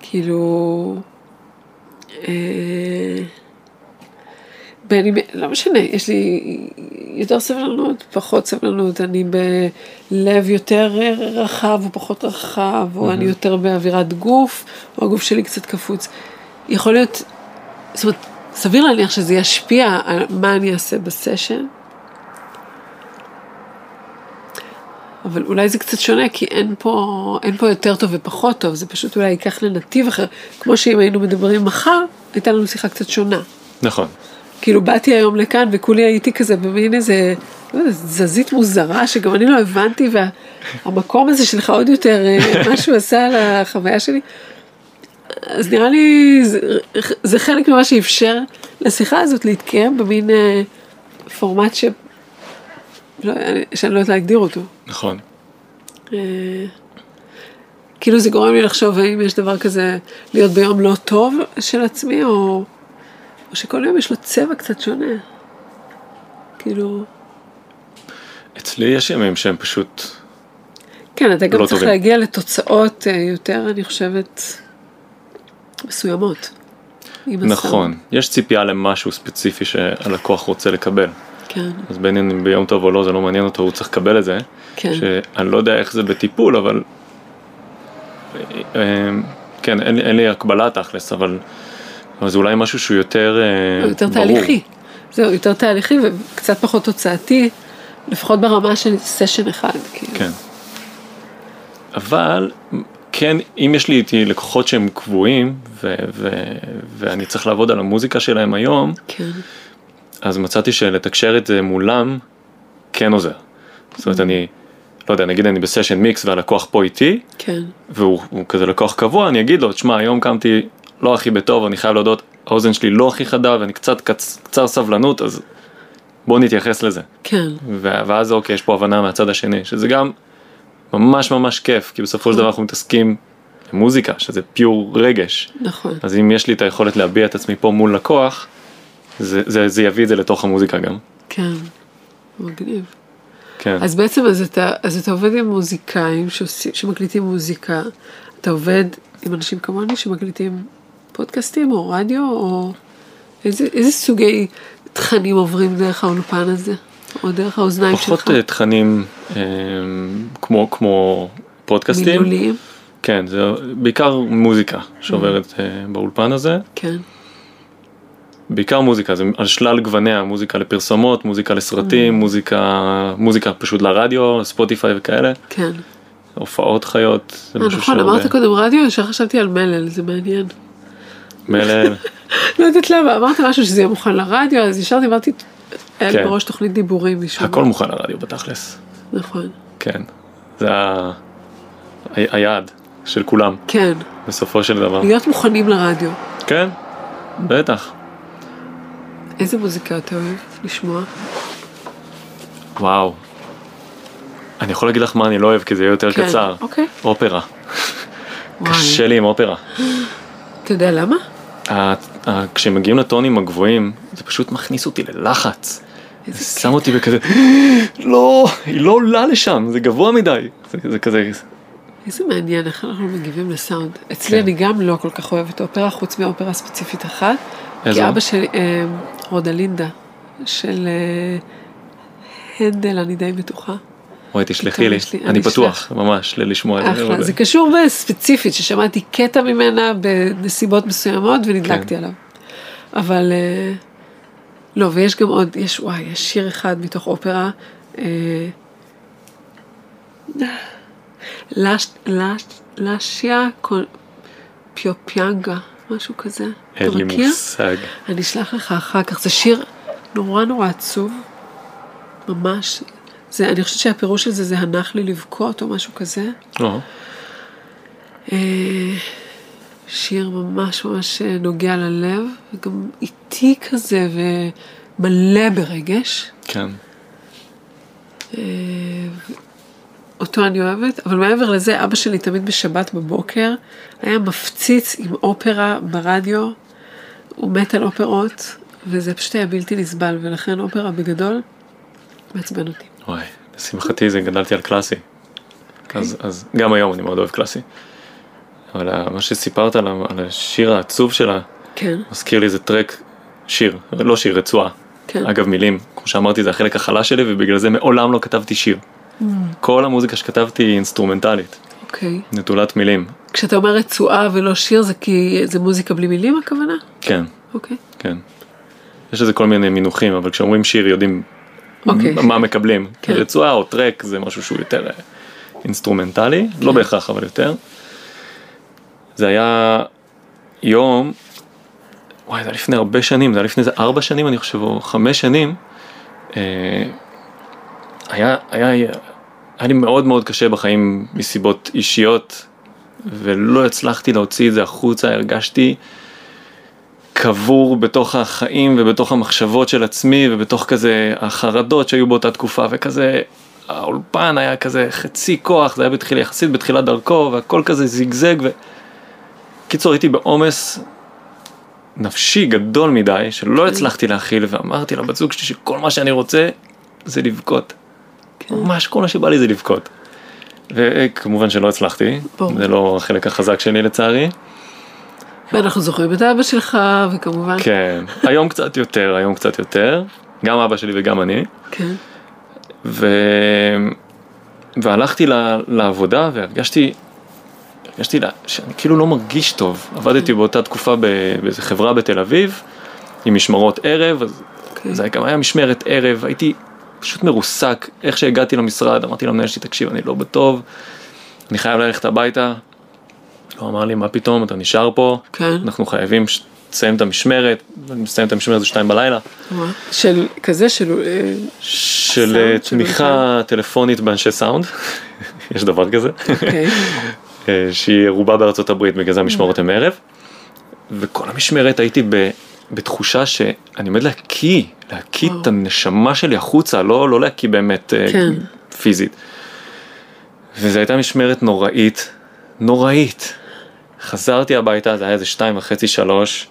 כאילו... אה, אם, לא משנה, יש לי יותר סבלנות, פחות סבלנות, אני בלב יותר רחב או פחות רחב, או אני יותר באווירת גוף, או הגוף שלי קצת קפוץ. יכול להיות, זאת אומרת, סביר להניח שזה ישפיע על מה אני אעשה בסשן, אבל אולי זה קצת שונה, כי אין פה, אין פה יותר טוב ופחות טוב, זה פשוט אולי ייקח לנתיב אחר, כמו שאם היינו מדברים מחר, הייתה לנו שיחה קצת שונה. נכון. כאילו באתי היום לכאן וכולי הייתי כזה במין איזה, לא יודע, זזית מוזרה שגם אני לא הבנתי והמקום הזה שלך עוד יותר, אה, מה שהוא עשה על החוויה שלי. אז נראה לי זה, זה חלק ממה שאפשר לשיחה הזאת להתקיים במין אה, פורמט ש... לא, שאני לא יודעת להגדיר אותו. נכון. אה, כאילו זה גורם לי לחשוב האם יש דבר כזה להיות ביום לא טוב של עצמי, או, או שכל יום יש לו צבע קצת שונה. כאילו, אצלי יש ימים שהם פשוט, כן, אתה גם לא צריך טובים. להגיע לתוצאות אה, יותר, אני חושבת, מסוימות. נכון. יש ציפייה למשהו ספציפי שהלקוח רוצה לקבל. כן, אז בין אם ביום טוב או לא, זה לא מעניין אותו, הוא צריך לקבל את זה. כן. שאני לא יודע איך זה בטיפול, אבל... אה, כן, אין, אין לי הקבלה תכלס, אבל אבל זה אולי משהו שהוא יותר אה, הוא יותר ברור. תהליכי. זהו, יותר תהליכי וקצת פחות תוצאתי, לפחות ברמה של סשן אחד. כאילו. כן. אבל כן, אם יש לי איתי לקוחות שהם קבועים, ו- ו- ואני צריך לעבוד על המוזיקה שלהם היום, כן, אז מצאתי שלתקשר את זה מולם כן עוזר. זאת אומרת, אני, לא יודע, נגיד אני בסשן מיקס והלקוח פה איתי, כן, והוא הוא כזה לקוח קבוע, אני אגיד לו, תשמע, היום קמתי לא הכי בטוב, אני חייב להודות, האוזן שלי לא הכי חדה ואני קצת קצ, קצר סבלנות, אז בוא נתייחס לזה. כן, ואז אוקיי, יש פה הבנה מהצד השני, שזה גם ממש ממש כיף, כי בסופו של דבר אנחנו מתעסקים במוזיקה, שזה פיור רגש. נכון. אז אם יש לי את היכולת להביע את עצמי פה מול לקוח, זה, זה, זה יביא את זה לתוך המוזיקה גם. כן, מגניב. כן. אז בעצם אז אתה, אז אתה עובד עם מוזיקאים שעושים, שמקליטים מוזיקה, אתה עובד עם אנשים כמוני שמקליטים פודקאסטים או רדיו, או איזה, איזה סוגי תכנים עוברים דרך האולפן הזה, או דרך האוזניים פחות שלך? אה, תכנים אה, כמו, כמו פודקאסטים. מילוליים? כן, זה בעיקר מוזיקה שעוברת אה, באולפן הזה. כן, בעיקר מוזיקה, זה על שלל גווניה, מוזיקה לפרסומות, מוזיקה לסרטים, מוזיקה, מוזיקה פשוט לרדיו, ספוטיפיי וכאלה, כן. הופעות חיות, זה אה, משהו נכון, אמרת קודם רדיו, ישר חשבתי על מלל, זה מעניין. מלל, לא יודעת למה, אמרת משהו שזה יהיה מוכן לרדיו, אז ישר דיברתי, היה לי כן. בראש תוכנית דיבורים משום הכל מוכן לרדיו בתכלס, נכון. כן, זה היעד של כולם, כן, בסופו של דבר, להיות מוכנים לרדיו. כן, בטח, איזה מוזיקה אתה אוהב לשמוע? וואו, אני יכול להגיד לך מה אני לא אוהב כי זה יהיה יותר כן, קצר, אוקיי. אופרה. קשה לי עם אופרה. אתה יודע למה? כשמגיעים לטונים הגבוהים, זה פשוט מכניס אותי ללחץ. איזה זה שם אותי בכזה, לא, היא לא עולה לשם, זה גבוה מדי. זה, זה כזה, איזה מעניין איך אנחנו מגיבים לסאונד. אצלי כן. אני גם לא כל כך אוהבת אופרה, חוץ מאופרה ספציפית אחת. איזו? כי אבא שלי, אה, רודלינדה, של אה, הנדל, אני די בטוחה. וואי תשלחי לי, לי- אני אני פתוח ממש ללשמוע את זה. אחלה, זה קשור בספציפית, ששמעתי קטע ממנה בנסיבות מסוימות ונדלקתי כן. עליו. אבל אה, לא, ויש גם עוד, יש, וואי, יש שיר אחד מתוך אופרה, אה, לשיה קול- פיופיאנגה, משהו כזה. אין לי מכיר? מושג. אני אשלח לך אחר כך, זה שיר נורא נורא עצוב, ממש. זה, אני חושבת שהפירוש של זה זה הנח לי לבכות או משהו כזה. לא, אה, שיר ממש ממש אה, נוגע ללב, וגם איטי כזה ומלא ברגש. כן. אה, אותו אני אוהבת, אבל מעבר לזה, אבא שלי תמיד בשבת בבוקר היה מפציץ עם אופרה ברדיו, הוא מת על אופרות, וזה פשוט היה בלתי נסבל, ולכן אופרה בגדול מעצבן אותי. וואי, לשמחתי זה גדלתי על קלאסי. אז, אז גם היום אני מאוד אוהב קלאסי. אבל ה- מה שסיפרת על, על השיר העצוב שלה, כן, מזכיר לי איזה טרק, שיר, לא שיר, רצועה. כן. אגב מילים, כמו שאמרתי זה החלק החלש שלי ובגלל זה מעולם לא כתבתי שיר. כל המוזיקה שכתבתי היא אינסטרומנטלית, אוקיי. נטולת מילים. כשאתה אומר רצועה ולא שיר, זה כי זה מוזיקה בלי מילים הכוונה? כן, אוקיי. כן. יש לזה כל מיני מינוחים, אבל כשאומרים שיר יודעים אוקיי. מה מקבלים. כן. רצועה או track זה משהו שהוא יותר אה, אינסטרומנטלי, כן. לא בהכרח אבל יותר. זה היה יום, וואי זה היה לפני הרבה שנים, זה היה לפני איזה ארבע שנים אני חושב, או חמש שנים. אה, היה, היה, היה לי מאוד מאוד קשה בחיים מסיבות אישיות, ולא הצלחתי להוציא את זה החוצה, הרגשתי קבור בתוך החיים ובתוך המחשבות של עצמי ובתוך כזה החרדות שהיו באותה תקופה וכזה האולפן היה כזה חצי כוח, זה היה בתחילה, יחסית בתחילת דרכו והכל כזה זיגזג ו... קיצור הייתי בעומס נפשי גדול מדי שלא הצלחתי להכיל ואמרתי לבת זוג שלי שכל מה שאני רוצה זה לבכות. כן. ממש כל מה שבא לי זה לבכות. וכמובן שלא הצלחתי, ברור. זה לא החלק החזק שלי לצערי. ואנחנו זוכרים את אבא שלך, וכמובן, כן, היום קצת יותר, היום קצת יותר, גם אבא שלי וגם אני, כן, ו... והלכתי ל... לעבודה והרגשתי, הרגשתי לה, שאני כאילו לא מרגיש טוב. עבדתי באותה תקופה ב- באיזה חברה בתל אביב, עם משמרות ערב, אז אוקיי. זה גם היה משמרת ערב, הייתי פשוט מרוסק. איך שהגעתי למשרד, אמרתי למנהל שלי, תקשיב, אני לא בטוב, אני חייב ללכת הביתה. הוא אמר לי, מה פתאום, אתה נשאר פה, כן. אנחנו חייבים לסיים את המשמרת, אני מסיים את המשמרת זה שתיים בלילה. של כזה, של... אה, של סאונד, אה, של תמיכה טלפונית באנשי סאונד, יש דבר כזה, אוקיי. אה, שהיא רובה בארצות הברית, בגלל זה המשמרות הן ערב, וכל המשמרת הייתי ב, בתחושה שאני עומד להקיא, להקיא. את הנשמה שלי החוצה, לא, לא להקיא באמת אה, כן. פיזית. וזו הייתה משמרת נוראית, נוראית. חזרתי הביתה, זה היה איזה שתיים וחצי, שלוש,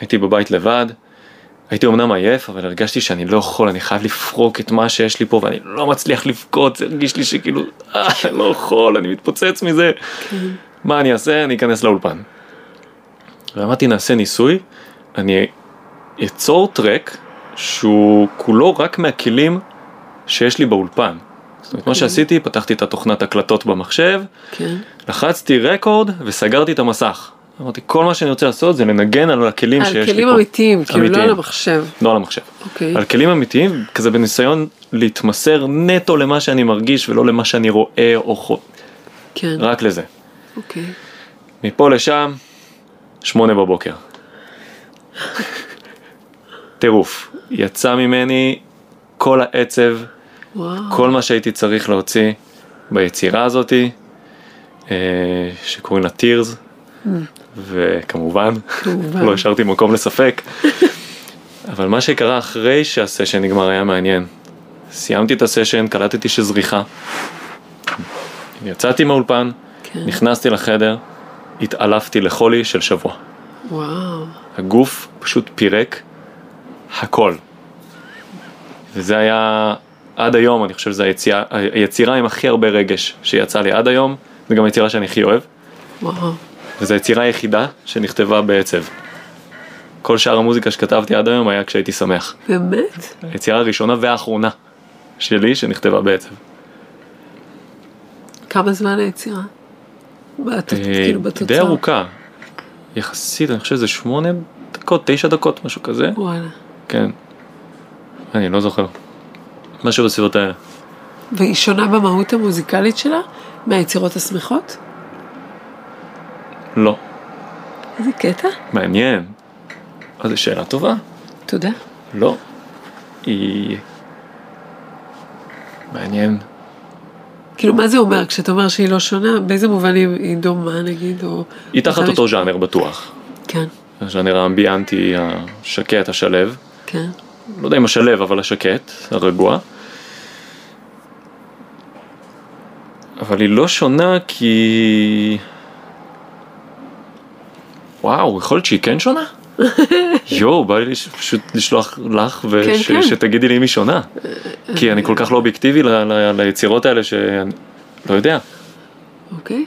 הייתי בבית לבד, הייתי אמנם עייף, אבל הרגשתי שאני לא יכול, אני חייב לפרוק את מה שיש לי פה, ואני לא מצליח לבכות, זה הרגיש לי שכאילו, אה, אני לא יכול, אני מתפוצץ מזה. כן. מה אני אעשה? אני אכנס לאולפן. ואמרתי, נעשה ניסוי, אני אצור טרק שהוא כולו רק מהכלים שיש לי באולפן. זאת אומרת, מה שעשיתי, פתחתי את התוכנת הקלטות במחשב, כן. לחצתי רקורד וסגרתי את המסך. אמרתי, כל מה שאני רוצה לעשות זה לנגן על הכלים שיש לי על פה. כלים אמיתיים, כאילו לא. על המחשב. לא על המחשב. אוקיי. על כלים אמיתיים, כזה בניסיון להתמסר נטו למה שאני מרגיש ולא למה שאני רואה או חו... כן. רק לזה. אוקיי. מפה לשם, שמונה בבוקר. טירוף. יצא ממני כל העצב, וואו. כל מה שהייתי צריך להוציא ביצירה הזאתי, אה, שקוראים לה Tears, וכמובן, כמובן. לא השארתי מקום לספק. אבל מה שקרה אחרי שהסשן נגמר היה מעניין. סיימתי את הסשן, קלטתי שזריחה. יצאתי מהאולפן, כן. נכנסתי לחדר, התעלפתי לחולי של שבוע. וואו. הגוף פשוט פירק הכל. וזה היה, עד היום אני חושב שזו היצירה, היצירה עם הכי הרבה רגש שיצא לי עד היום, זו גם היצירה שאני הכי אוהב, וואו. וזו היצירה היחידה שנכתבה בעצב. כל שאר המוזיקה שכתבתי עד היום היה כשהייתי שמח. באמת? היצירה הראשונה והאחרונה שלי שנכתבה בעצב. כמה זמן היצירה? אה, כאילו. די ארוכה. יחסית, אני חושב שזה שמונה דקות, תשע דקות, משהו כזה. וואלה. כן. אני לא זוכר. משהו בסביבות האלה. והיא שונה במהות המוזיקלית שלה מהיצירות השמחות? לא. איזה קטע. מעניין. אז זו שאלה טובה. תודה. לא. היא... מעניין. כאילו, מה זה אומר כשאתה אומר שהיא לא שונה? באיזה מובנים היא דומה נגיד? או... היא תחת אותו ז'אנר בטוח. כן, הז'אנר האמביאנטי, השקט, השלב. כן. לא יודע אם השלב, אבל השקט, הרגוע. אבל היא לא שונה כי... וואו, יכול להיות שהיא כן שונה? יואו, בא לי פשוט לשלוח לך כן, כן. ושתגידי לי אם היא שונה. כי אני כל כך לא אובייקטיבי ליצירות האלה שאני לא יודע. אוקיי,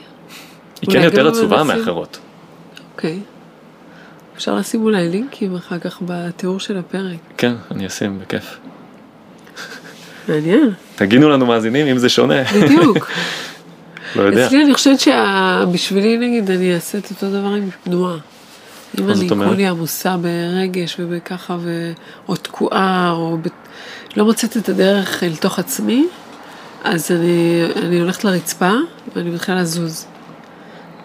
היא כן יותר עצובה מאחרות. אוקיי. אפשר לשים אולי לינקים אחר כך בתיאור של הפרק. כן, אני אשים, בכיף. מעניין, תגידו לנו מאזינים אם זה שונה. בדיוק. לא יודע. אצלי אני חושבת שבשבילי נגיד אני אעשה את אותו דבר עם תנועה. אם אני? כולי עמוסה ברגש ובככה ו... או תקועה או ב... לא מוצאת את הדרך אל תוך עצמי, אז אני, אני הולכת לרצפה ואני מתחילה לזוז.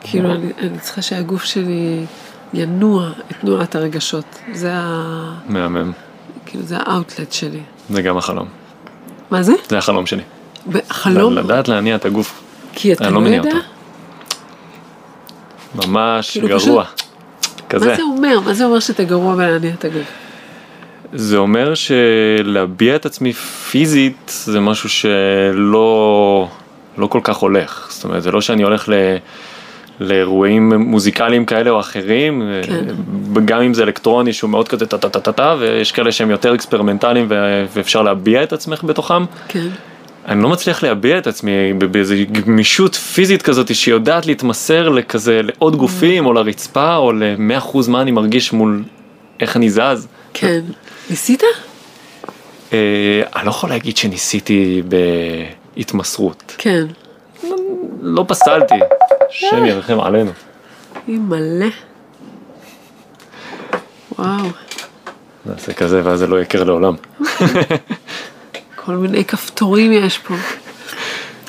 כאילו אני, אני צריכה שהגוף שלי ינוע את תנועת הרגשות. זה ה... מהמם. כאילו זה האאוטלט שלי. זה גם החלום. מה זה? זה החלום שלי. חלום? לדעת להניע את הגוף. כי אתה לא לא יודע? ממש כאילו, גרוע. כזה. מה זה אומר? מה זה אומר שאתה גרוע בלהניע את הגוף? זה אומר שלהביע את עצמי פיזית זה משהו שלא לא כל כך הולך. זאת אומרת, זה לא שאני הולך ל... לאירועים מוזיקליים כאלה או אחרים, כן. גם אם זה אלקטרוני שהוא מאוד כזה טה-טה-טה-טה, ויש כאלה שהם יותר אקספרימנטליים ו- ואפשר להביע את עצמך בתוכם. כן. אני לא מצליח להביע את עצמי באיזו גמישות פיזית כזאת שיודעת להתמסר לכזה לעוד גופים או לרצפה או למאה אחוז מה אני מרגיש מול איך אני זז. כן. ניסית? אה, אני לא יכול להגיד שניסיתי בהתמסרות. כן. לא פסלתי, השם ירחם עלינו. היא מלא. וואו, נעשה כזה ואז זה לא יקר לעולם. כל מיני כפתורים יש פה.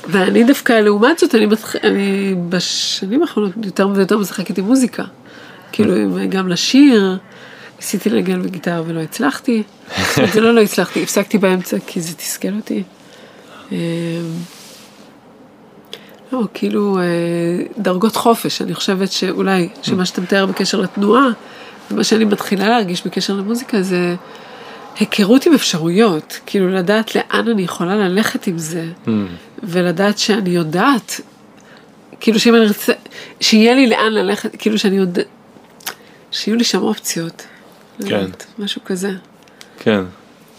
ואני דווקא, לעומת זאת, אני, מתח... אני בשנים האחרונות יותר ויותר משחקת עם מוזיקה. כאילו, גם לשיר, ניסיתי לנגן בגיטרה ולא הצלחתי. זה לא לא הצלחתי, הפסקתי באמצע כי זה תסכל אותי. אה, לא, כאילו, אה, דרגות חופש, אני חושבת שאולי, שמה שאתה מתאר בקשר לתנועה, ומה שאני מתחילה להרגיש בקשר למוזיקה זה היכרות עם אפשרויות, כאילו לדעת לאן אני יכולה ללכת עם זה, Mm. ולדעת שאני יודעת, כאילו שאם אני ארצה, שיהיה לי לאן ללכת, כאילו שאני יודעת, שיהיו לי שם אופציות. לא כן. יודעת, משהו כזה. כן,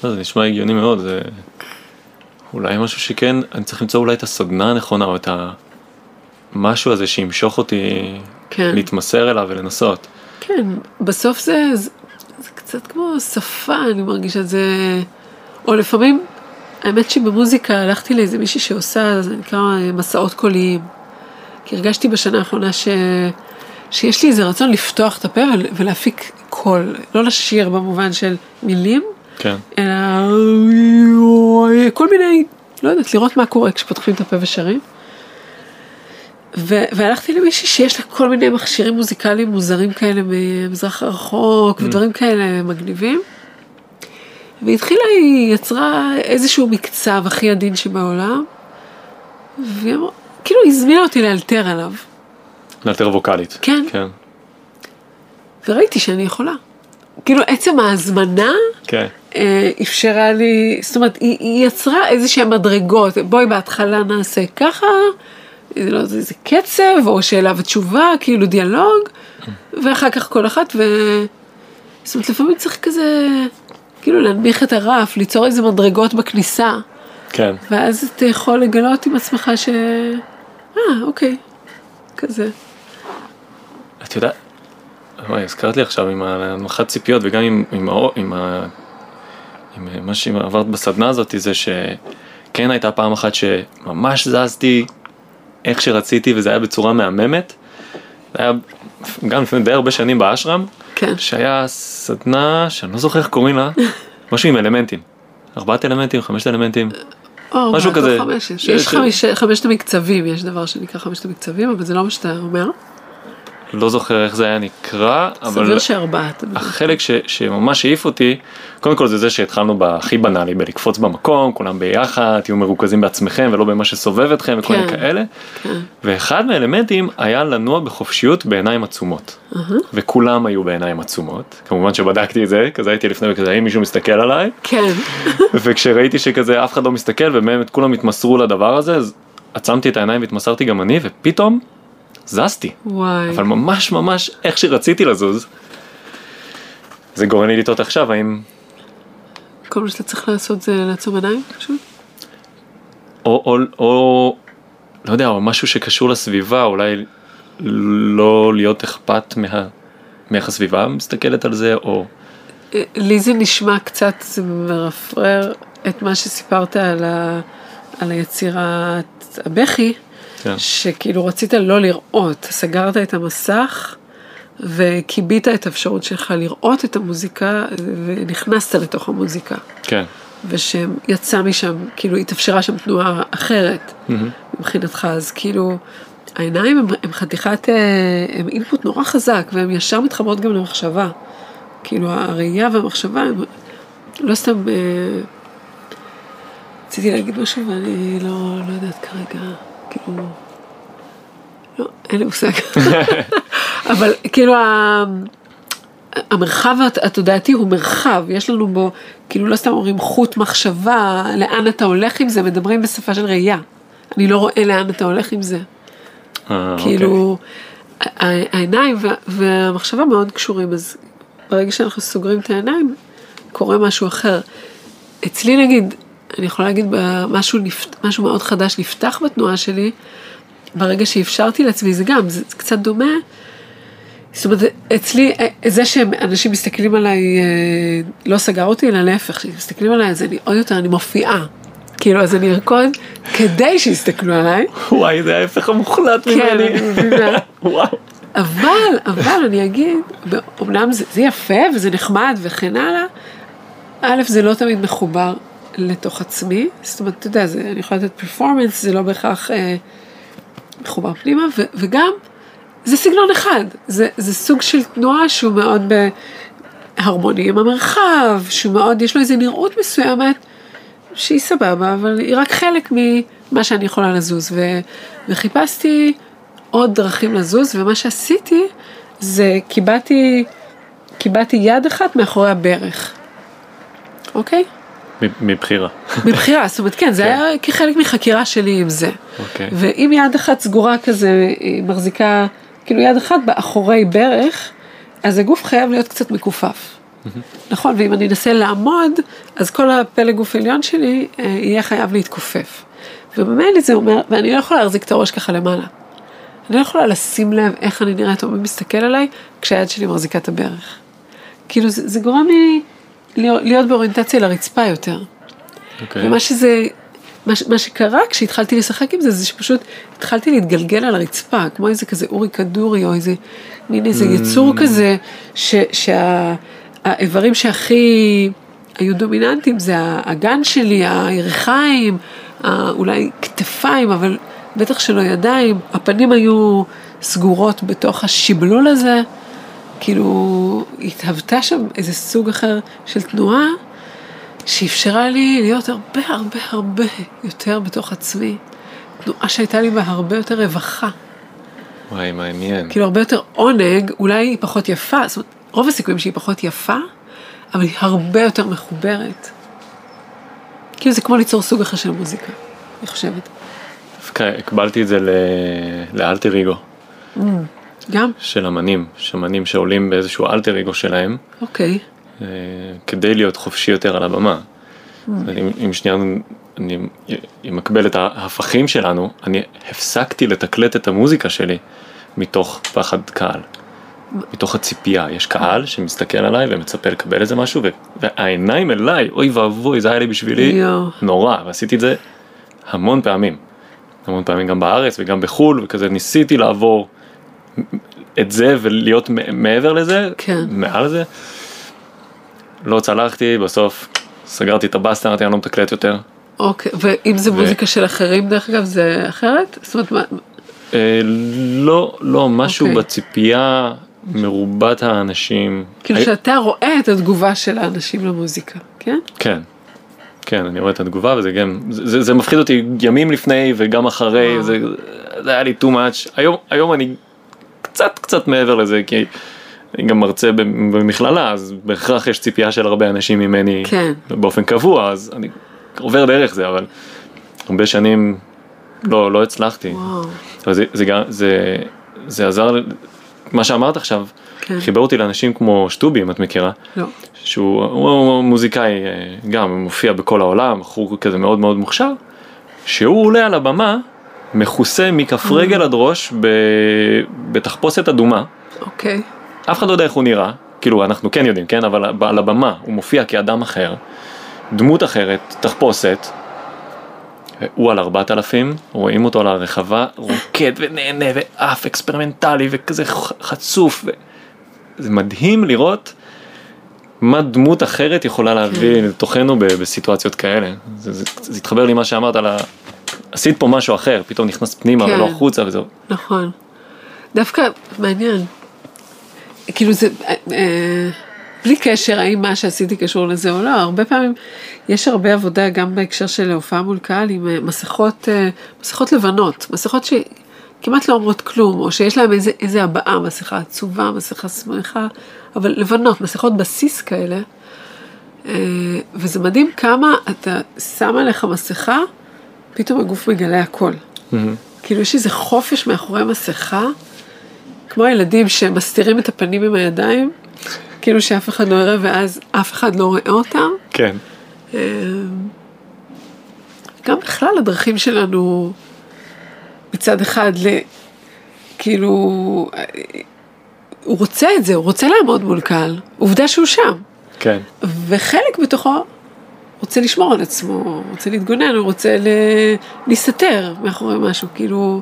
לא, זה נשמע הגיוני מאוד, זה אולי משהו שכן, אני צריך למצוא אולי את הסדנה הנכונה או את המשהו הזה שימשוך אותי כן. להתמסר אליו ולנסות. כן, בסוף זה קצת כמו שפה, אני מרגישה זה, או לפעמים, האמת שבמוזיקה הלכתי לאיזה מישהי שעושה, זה נקרא אה, מסעות קוליים. כי הרגשתי בשנה האחרונה ש, שיש לי איזה רצון לפתוח את הפה ול- ולהפיק קול, לא לשיר במובן של מילים, כן, אלא כל מיני, לא יודעת, לראות מה קורה כשפותחים את הפה ושרים. ו- והלכתי למישהי שיש לה כל מיני מכשירים מוזיקליים מוזרים כאלה מהמזרח הרחוק ודברים כאלה מגניבים. והתחילה, היא יצרה איזשהו מקצב הכי עדין שבעולם, והיא כאילו הזמינה אותי לאלתר עליו, לאלתר ווקאלית. כן. כן, וראיתי שאני יכולה. כאילו עצם ההזמנה כן, אה, אפשרה לי, זאת אומרת, היא, היא יצרה איזה שהן מדרגות, בואי בהתחלה נעשה ככה, אה, לא יודע, איזה קצב, או שאלה ותשובה, כאילו דיאלוג, ואחר כך כל אחת, ו... זאת אומרת, לפעמים צריך כזה, כאילו להנמיך את הרף, ליצור איזה מדרגות בכניסה, כן. ואז אתה יכול לגלות עם עצמך ש... אה, אוקיי, כזה. את יודעת, וואי, הזכרת לי עכשיו עם הנמכת ציפיות וגם עם, עם, עם, ה, עם מה שעברת בסדנה הזאת, זה שכן הייתה פעם אחת שממש זזתי איך שרציתי וזה היה בצורה מהממת. זה היה גם לפני די הרבה שנים באשרם, כן. שהיה סדנה שאני לא זוכר איך קוראים לה, משהו עם אלמנטים. ארבעת אלמנטים, חמשת אלמנטים. או, משהו כזה. חמשת. ש- יש ש- חמיש, חמשת המקצבים, יש דבר שנקרא חמשת המקצבים, אבל זה לא מה שאתה אומר. לא זוכר איך זה היה נקרא, אבל... סביר שארבעת. החלק ש, שממש העיף אותי, קודם כל זה זה שהתחלנו בהכי בנאלי, בלקפוץ במקום, כולם ביחד, תהיו מרוכזים בעצמכם ולא במה שסובב אתכם וכל מיני כן. כאלה. כן. ואחד מהאלמנטים היה לנוע בחופשיות בעיניים עצומות. אהה. וכולם היו בעיניים עצומות. כמובן שבדקתי את זה, כזה הייתי לפני וכזה, האם מישהו מסתכל עליי? כן. וכשראיתי שכזה אף אחד לא מסתכל ובאמת כולם התמסרו לדבר הזה, אז עצמתי את העיניים והתמסרתי גם אני, ופתאום זזתי. וואי. אבל ממש ממש איך שרציתי לזוז. זה גורם לי לטעות עכשיו האם כל מה שאתה צריך לעשות זה לעצום עיניים פשוט? או, או, או לא יודע או משהו שקשור לסביבה אולי לא להיות אכפת מה, מאיך הסביבה מסתכלת על זה או אה, לי זה נשמע קצת, זה מרפרר את מה שסיפרת על, ה, על היצירת הבכי, כן, שכאילו רצית לא לראות, סגרת את המסך וכיבית את האפשרות שלך לראות את המוזיקה ונכנסת לתוך המוזיקה. כן, ושיצא משם, כאילו התאפשרה שם תנועה אחרת מהמם. מבחינתך, אז כאילו העיניים הם, הם חתיכת, אה, הם אינפוט נורא חזק והן ישר מתחברות גם למחשבה. כאילו הראייה והמחשבה הם לא סתם, אה, רציתי להגיד משהו ואני לא, לא יודעת כרגע, כאילו, לא, אין לי מושג. אבל כאילו ה- המרחב הת- התודעתי הוא מרחב, יש לנו בו, כאילו לא סתם אומרים חוט מחשבה, לאן אתה הולך עם זה, מדברים בשפה של ראייה. אני לא רואה לאן אתה הולך עם זה. אה, כאילו, ה- ה- העיניים וה- והמחשבה מאוד קשורים, אז ברגע שאנחנו סוגרים את העיניים, קורה משהו אחר. אצלי נגיד, אני יכולה להגיד משהו, משהו מאוד חדש נפתח בתנועה שלי, ברגע שאפשרתי לעצמי, זה גם, זה קצת דומה. זאת אומרת, אצלי, אה, זה שאנשים מסתכלים עליי, אה, לא סגר אותי, אלא להפך, כשמסתכלים עליי, אז אני עוד יותר, אני מופיעה. כאילו, אז אני ארקוד כדי שיסתכלו עליי. וואי, זה ההפך המוחלט כן, ממני. אני מבינה. וואו. אבל, אבל אני אגיד, אמנם זה, זה יפה וזה נחמד וכן הלאה, א', זה לא תמיד מחובר לתוך עצמי, זאת אומרת, אתה יודע, זה, אני יכולה לתת פרפורמנס, זה לא בהכרח אה, מחובר פנימה, ו, וגם, זה סגנון אחד, זה, זה סוג של תנועה שהוא מאוד בהרמוני עם המרחב, שהוא מאוד, יש לו איזו נראות מסוימת, שהיא סבבה, אבל היא רק חלק ממה שאני יכולה לזוז, ו, וחיפשתי עוד דרכים לזוז, ומה שעשיתי זה קיבעתי, קיבעתי יד אחת מאחורי הברך, אוקיי? מבחירה. מבחירה, זאת אומרת, כן, זה כן. היה כחלק מחקירה שלי עם זה. אוקיי. ואם יד אחת סגורה כזה, היא מחזיקה, כאילו יד אחת באחורי ברך, אז הגוף חייב להיות קצת מכופף. נכון, ואם אני אנסה לעמוד, אז כל הפלג גוף עליון שלי אה, יהיה חייב להתכופף. וממילא זה אומר, ואני לא יכולה להחזיק את הראש ככה למעלה. אני לא יכולה לשים לב איך אני נראית או מי מסתכל עליי, כשהיד שלי מחזיקה את הברך. כאילו זה, זה גורם לי להיות, באוריינטציה לרצפה יותר. אוקיי. ומה שזה, מה, מה שקרה כשהתחלתי לשחק עם זה, זה שפשוט התחלתי להתגלגל על הרצפה, כמו איזה כזה אורי כדורי, או איזה, מין איזה יצור כזה, שהאיברים שהכי היו דומיננטיים זה האגן שלי, הירכיים, אולי כתפיים, אבל בטח שלא ידיים, הפנים היו סגורות בתוך השיבלול הזה, כאילו התהוותה שם איזה סוג אחר של תנועה. שאפשרה לי להיות הרבה הרבה הרבה יותר בתוך עצמי. תנועה שהייתה לי בה הרבה יותר רווחה. וואי, מעניין. כאילו הרבה יותר עונג, אולי היא פחות יפה, זאת אומרת, רוב הסיכויים שהיא פחות יפה, אבל היא הרבה יותר מחוברת. כאילו זה כמו ליצור סוג אחר של מוזיקה, אני חושבת. דווקא הקבלתי את זה ל- לאלטר אגו גם? של אמנים, שמנים שעולים באיזשהו אלטר אגו שלהם, אוקיי. אה, כדי להיות חופשי יותר על הבמה. Mm. אם, אם שנייה אני אמקבל את ההפכים שלנו, אני הפסקתי לתקלט את המוזיקה שלי מתוך פחד קהל. מתוך הציפייה, יש קהל שמסתכל עליי ומצפה לקבל איזה משהו, ו- והעיניים אליי, אוי ואבוי, זה היה לי בשבילי יואו. נורא, ועשיתי את זה המון פעמים. המון פעמים גם בארץ וגם בחו"ל, וכזה ניסיתי לעבור את זה ולהיות מעבר לזה, כן. מעל זה. לא צלחתי, בסוף סגרתי את הבסטה, אמרתי אני לא מתקלט יותר. אוקיי, ואם זה ו- מוזיקה של אחרים, דרך אגב, זה אחרת? זאת אומרת, מה- אה, לא, לא, משהו אוקיי. בציפייה מרובת האנשים. כאילו הי- שאתה רואה את התגובה של האנשים למוזיקה, כן? כן, כן, אני רואה את התגובה וזה גם, זה, זה, זה מפחיד אותי ימים לפני וגם אחרי, וואו. זה, זה היה לי too much. היום, היום אני קצת קצת מעבר לזה, כי אני גם מרצה במכללה, אז בהכרח יש ציפייה של הרבה אנשים ממני כן. באופן קבוע, אז אני עובר דרך זה, אבל הרבה שנים לא, לא הצלחתי. וואו. אבל זה, זה, זה, זה עזר, מה שאמרת עכשיו, כן. חיבר אותי לאנשים כמו שטובי, אם את מכירה. לא. שהוא הוא מוזיקאי אה, גם הוא מופיע בכל העולם, בחור כזה מאוד מאוד מוכשר, שהוא עולה על הבמה מכוסה מכף. רגל עד ראש ב- בתחפושת אדומה, אוקיי. אף אחד לא יודע איך הוא נראה, כאילו אנחנו כן יודעים, כן, אבל על הבמה הוא מופיע כאדם אחר, דמות אחרת, תחפושת, הוא על 4,000, רואים אותו על הרחבה, רוקד ונהנה ועף אקספרימנטלי וכזה חצוף, ו... זה מדהים לראות מה דמות אחרת יכולה להביא לתוכנו ב- בסיטואציות כאלה. זה, זה, זה התחבר לי מה שאמרת על ה... עשית פה משהו אחר, פתאום נכנס פנימה כן. ולא החוצה וזהו. נכון. דווקא מעניין. כאילו זה, אה, אה, בלי קשר האם מה שעשיתי קשור לזה או לא, הרבה פעמים יש הרבה עבודה גם בהקשר של הופעה מול קהל עם אה, מסכות, אה, מסכות לבנות, מסכות שכמעט לא אומרות כלום, או שיש להם איזה, איזה הבעה, מסכה עצובה, מסכה שמחה, אבל לבנות, מסכות בסיס כאלה. וזה מדהים כמה אתה שם עליך מסכה, פתאום הגוף מגלה הכל. כאילו יש איזה חופש מאחורי מסכה, כמו הילדים שמסתירים את הפנים עם הידיים, כאילו שאף אחד לא יראה ואז אף אחד לא רואה אותם. כן. אה, גם בכלל הדרכים שלנו מצד אחד ל... כאילו, הוא רוצה את זה, הוא רוצה לעמוד מול קהל, עובדה שהוא שם. כן. וחלק בתוכו רוצה לשמור על עצמו, רוצה להתגונן, הוא רוצה. להסתתר מאחורי משהו, כאילו,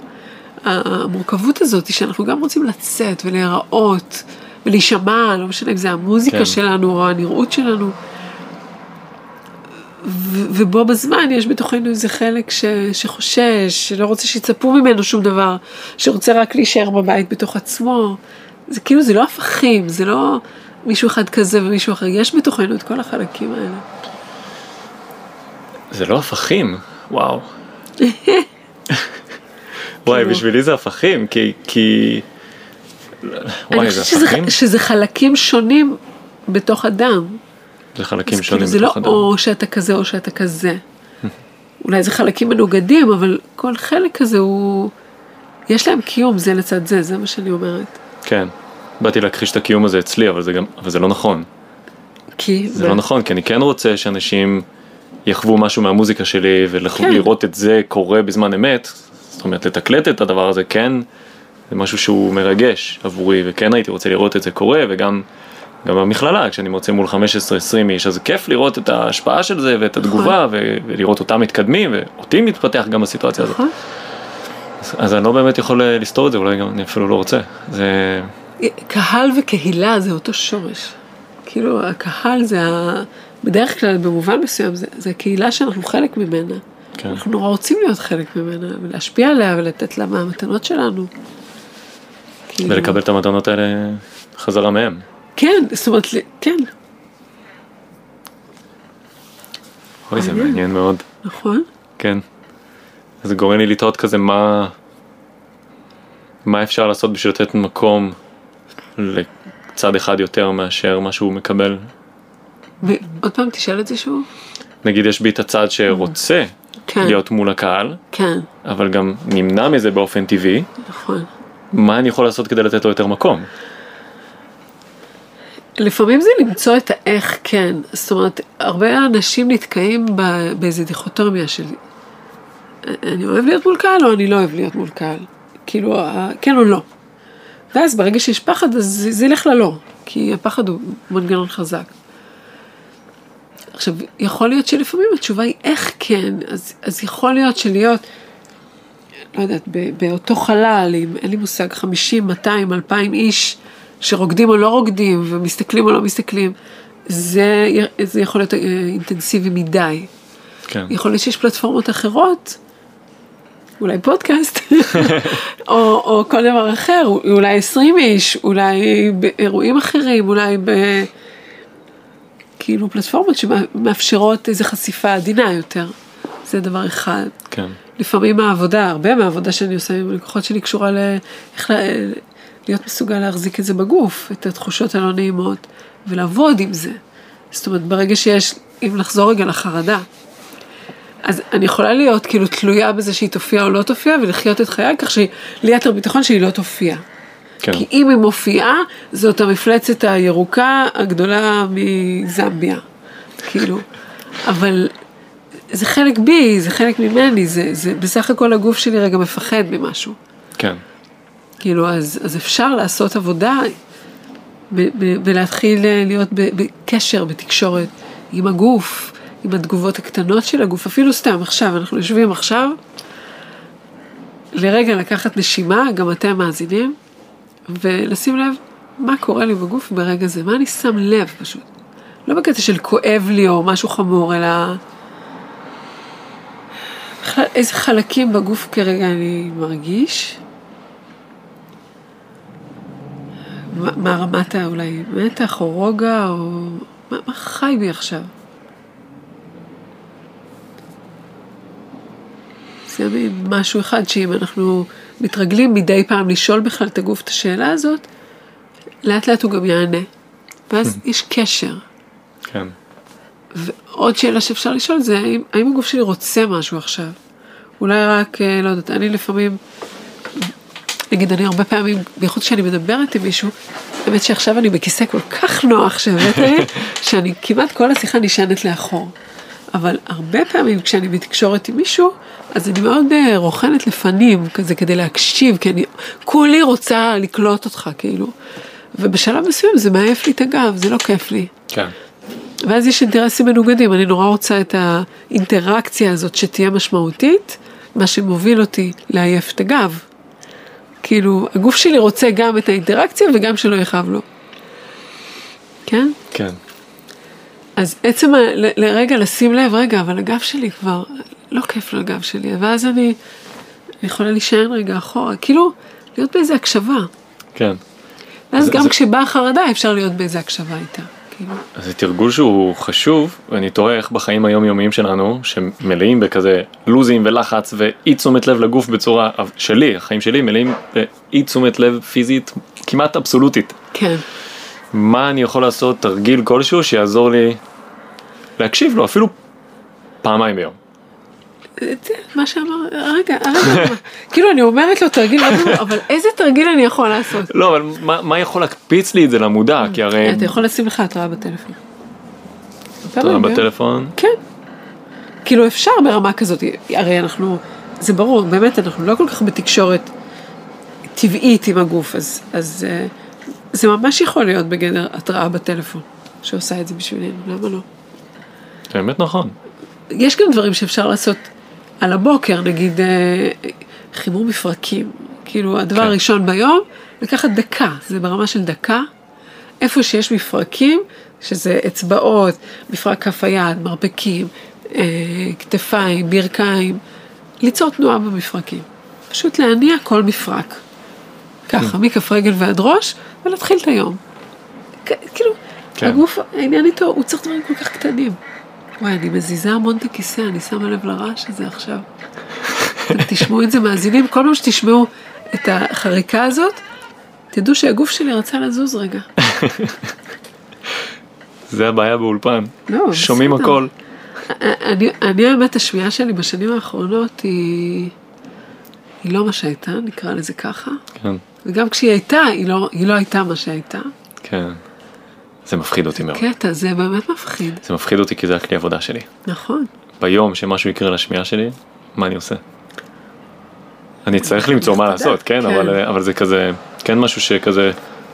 המורכבות הזאת היא שאנחנו גם רוצים לצאת ולהיראות ולהישמע, לא משנה אם זה המוזיקה כן. שלנו או הנראות שלנו. ו- ובו בזמן יש בתוכנו איזה חלק ש- שחושש, שלא רוצה שיצפו ממנו שום דבר, שרוצה רק להישאר בבית בתוך עצמו. זה כאילו, זה לא הפכים, זה לא מישהו אחד כזה ומישהו אחר, יש בתוכנו את כל החלקים האלה. זה לא הפכים, וואו. וואי, כאילו- בשבילי זה הפכים, כי... כי... אני וואי, זה חושבת שזה, הפכים? שזה חלקים שונים בתוך אדם. זה חלקים שונים כאילו זה בתוך לא אדם. או שאתה כזה או שאתה כזה. אולי זה חלקים מנוגדים, אבל כל חלק כזה הוא... יש להם קיום זה לצד זה, זה מה שאני אומרת. כן. באתי להכחיש את הקיום הזה אצלי, אבל זה גם... אבל זה לא נכון. כי... זה לא נכון, כי אני כן רוצה שאנשים יחוו משהו מהמוזיקה שלי כן. ולראות את זה קורה בזמן אמת. זאת אומרת, לתקלט את הדבר הזה, כן, זה משהו שהוא מרגש עבורי, וכן הייתי רוצה לראות את זה קורה, וגם גם במכללה, כשאני מוצא מול 15-20 איש, אז כיף לראות את ההשפעה של זה ואת התגובה, ו- ולראות אותם מתקדמים, ואותי מתפתח גם בסיטואציה הזאת. נכון? אז, אז אני לא באמת יכול אה, לסתור את זה, אולי גם אני אפילו לא רוצה. זה... קהל וקהילה זה אותו שורש. כאילו, הקהל זה. בדרך כלל, במובן מסוים, זה, זה הקהילה שאנחנו חלק ממנה. כן. אנחנו נורא רוצים להיות חלק ממנה, ולהשפיע עליה ולתת לה מהמתנות שלנו. כאילו- ולקבל את המתנות האלה חזרה מהם. כן, זאת אומרת, כן, אוי, זה מעניין. מעניין מאוד. נכון? כן. זה גורם לי לתהות כזה מה... מה אפשר לעשות בשביל לתת מקום לצד אחד יותר מאשר מה שהוא מקבל. ועוד פעם תשאל את זה שוב. נגיד יש בי את הצד שרוצה כן, להיות מול הקהל, כן, אבל גם נמנע מזה באופן טבעי, נכון. מה אני יכול לעשות כדי לתת לו יותר מקום? לפעמים זה למצוא את האיך כן. זאת אומרת, הרבה אנשים נתקעים באיזה דיכוטומיה של אני אוהב להיות מול קהל או אני לא אוהב להיות מול קהל. כאילו, כן או לא. ואז ברגע שיש פחד, אז זה ילך ללא, כי הפחד הוא מנגנון חזק. עכשיו, יכול להיות שלפעמים התשובה היא איך כן, אז, אז יכול להיות שלהיות, לא יודעת, באותו חלל, עם, אין לי מושג, 50, 200, 2,000 איש שרוקדים או לא רוקדים, ומסתכלים או לא מסתכלים, זה, זה יכול להיות אה, אינטנסיבי מדי. כן. יכול להיות שיש פלטפורמות אחרות, אולי פודקאסט, או, או כל דבר אחר, אולי 20 איש, אולי באירועים אחרים, אולי ב... כאילו פלטפורמות שמאפשרות איזו חשיפה עדינה יותר. זה דבר אחד. כן. לפעמים העבודה, הרבה מהעבודה שאני עושה עם הלקוחות שלי קשורה ל... להיות מסוגל להחזיק את זה בגוף, את התחושות הלא נעימות, ולעבוד עם זה. זאת אומרת, ברגע שיש, אם נחזור רגע לחרדה, אז אני יכולה להיות כאילו תלויה בזה שהיא תופיע או לא תופיע, ולחיות את חיי כך שלי יותר ביטחון שהיא לא תופיע. כן. כי אם היא מופיעה, זאת המפלצת הירוקה הגדולה מזמביה, כאילו. אבל זה חלק בי, זה חלק ממני, זה, זה בסך הכל הגוף שלי רגע מפחד ממשהו. כן. כאילו, אז, אז אפשר לעשות עבודה ולהתחיל אה, להיות בקשר, בתקשורת עם הגוף, עם התגובות הקטנות של הגוף, אפילו סתם עכשיו, אנחנו יושבים עכשיו, לרגע לקחת נשימה, גם אתם מאזינים, ולשים לב מה קורה לי בגוף ברגע זה, מה אני שם לב פשוט. לא בקטע של כואב לי או משהו חמור, אלא בכלל איזה חלקים בגוף כרגע אני מרגיש. מה, רמת אולי מתח או רוגע או מה, מה חי בי עכשיו. זה משהו אחד שאם אנחנו מתרגלים מדי פעם לשאול בכלל את הגוף את השאלה הזאת, לאט לאט הוא גם יענה. ואז יש קשר. כן. ועוד שאלה שאפשר לשאול זה, האם, האם הגוף שלי רוצה משהו עכשיו? אולי רק, אה, לא יודעת, אני לפעמים, נגיד, אני הרבה פעמים, בייחוד כשאני מדברת עם מישהו, האמת שעכשיו אני בכיסא כל כך נוח שהבאת לי, שאני כמעט כל השיחה נשענת לאחור. אבל הרבה פעמים כשאני בתקשורת עם מישהו, אז אני מאוד אה, רוכנת לפנים, כזה כדי להקשיב, כי אני כולי רוצה לקלוט אותך, כאילו. ובשלב מסוים זה מעייף לי את הגב, זה לא כיף לי. כן. ואז יש אינטרסים מנוגדים, אני נורא רוצה את האינטראקציה הזאת שתהיה משמעותית, מה שמוביל אותי לעייף את הגב. כאילו, הגוף שלי רוצה גם את האינטראקציה וגם שלא יכאב לו. כן? כן. אז עצם ה- ל- לרגע לשים לב, רגע, אבל הגב שלי כבר, לא כיף לו הגב שלי, ואז אני, אני יכולה להישען רגע אחורה, כאילו, להיות באיזה הקשבה. כן. ואז זה- גם זה- כשבאה חרדה אפשר להיות באיזה הקשבה איתה. כאילו. אז זה תרגול שהוא חשוב, ואני תוהה איך בחיים היומיומיים שלנו, שמלאים בכזה לוזים ולחץ ואי תשומת לב לגוף בצורה, שלי, החיים שלי מלאים באי תשומת לב פיזית כמעט אבסולוטית. כן. מה אני יכול לעשות, תרגיל כלשהו שיעזור לי להקשיב לו, אפילו פעמיים ביום. מה שאמר, רגע, רגע, כאילו אני אומרת לו תרגיל, אבל איזה תרגיל אני יכול לעשות? לא, אבל מה, יכול להקפיץ לי את זה למודע? כי הרי... אתה יכול לשים לך התראה בטלפון. התראה בטלפון. כן. כאילו אפשר ברמה כזאת, הרי אנחנו, זה ברור, באמת אנחנו לא כל כך בתקשורת טבעית עם הגוף, אז, אז אה, זה ממש יכול להיות בגדר התראה בטלפון, שעושה את זה בשבילנו, למה לא? זה באמת נכון. יש גם דברים שאפשר לעשות על הבוקר, נגיד אה, חימום מפרקים. כאילו, הדבר כן. הראשון ביום, לקחת דקה, זה ברמה של דקה. איפה שיש מפרקים, שזה אצבעות, מפרק כף היד, מרפקים, אה, כתפיים, ברכיים, ליצור תנועה במפרקים. פשוט להניע כל מפרק. ככה, מכף רגל ועד ראש, ולהתחיל את היום. כאילו, כן. הגוף, העניין איתו, הוא צריך דברים כל כך קטנים. וואי, אני מזיזה המון את הכיסא, אני שמה לב לרעש הזה עכשיו. אתם תשמעו את זה מאזינים, כל פעם שתשמעו את החריקה הזאת, תדעו שהגוף שלי רצה לזוז רגע. זה הבעיה באולפן. לא, שומעים בסדר. הכל. אני, אני האמת, השמיעה שלי בשנים האחרונות היא, היא לא מה שהייתה, נקרא לזה ככה. כן, וגם כשהיא הייתה, היא לא, היא לא הייתה מה שהייתה. כן. זה מפחיד אותי מאוד. קטע, זה באמת מפחיד. זה מפחיד אותי כי זה הכלי עבודה שלי. נכון. ביום שמשהו יקרה לשמיעה שלי, מה אני עושה? אני צריך למצוא מה לעשות, כן, כן. אבל, אבל זה כזה, כן משהו שכזה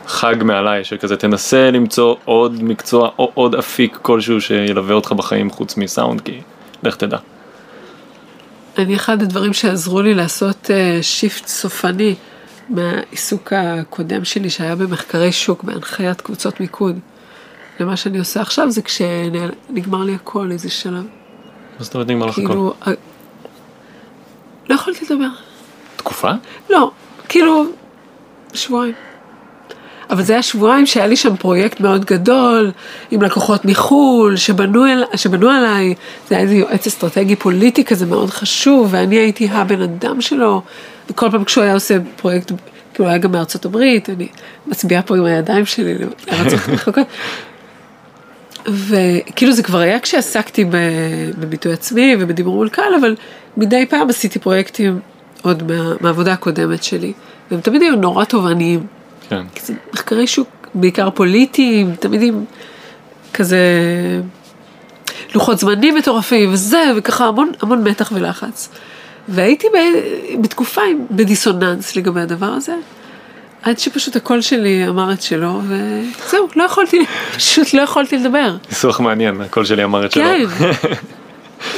חג מעליי, שכזה תנסה למצוא עוד מקצוע או עוד אפיק כלשהו שילווה אותך בחיים חוץ מסאונד, כי לך תדע. אני, אחד הדברים שעזרו לי לעשות שיפט סופני מהעיסוק הקודם שלי, שהיה במחקרי שוק, בהנחיית קבוצות מיקוד, למה שאני עושה עכשיו, זה כשנגמר לי הכל איזה שלב. מה זאת אומרת נגמר לך הכל? כאילו, ה- לא יכולתי לדבר. תקופה? לא, כאילו, שבועיים. אבל זה היה שבועיים שהיה לי שם פרויקט מאוד גדול, עם לקוחות מחו"ל, שבנו, אל, שבנו עליי, זה היה איזה יועץ אסטרטגי פוליטי כזה מאוד חשוב, ואני הייתי הבן אדם שלו, וכל פעם כשהוא היה עושה פרויקט, כאילו היה גם מארצות הברית, אני מצביעה פה עם הידיים שלי לארצות רחוקות. וכאילו זה כבר היה כשעסקתי בביטוי עצמי ובדיבור מול קהל, אבל מדי פעם עשיתי פרויקטים עוד מה, מהעבודה הקודמת שלי, והם תמיד היו נורא תובעניים. כן. כי זה מחקרי שוק בעיקר פוליטיים, תמיד עם כזה לוחות זמנים מטורפים וזה, וככה המון, המון מתח ולחץ. והייתי בתקופה בדיסוננס לגבי הדבר הזה, עד שפשוט הקול שלי אמר את שלו, וזהו, לא יכולתי, פשוט לא יכולתי לדבר. ניסוח מעניין, הקול שלי אמר את שלו. כן.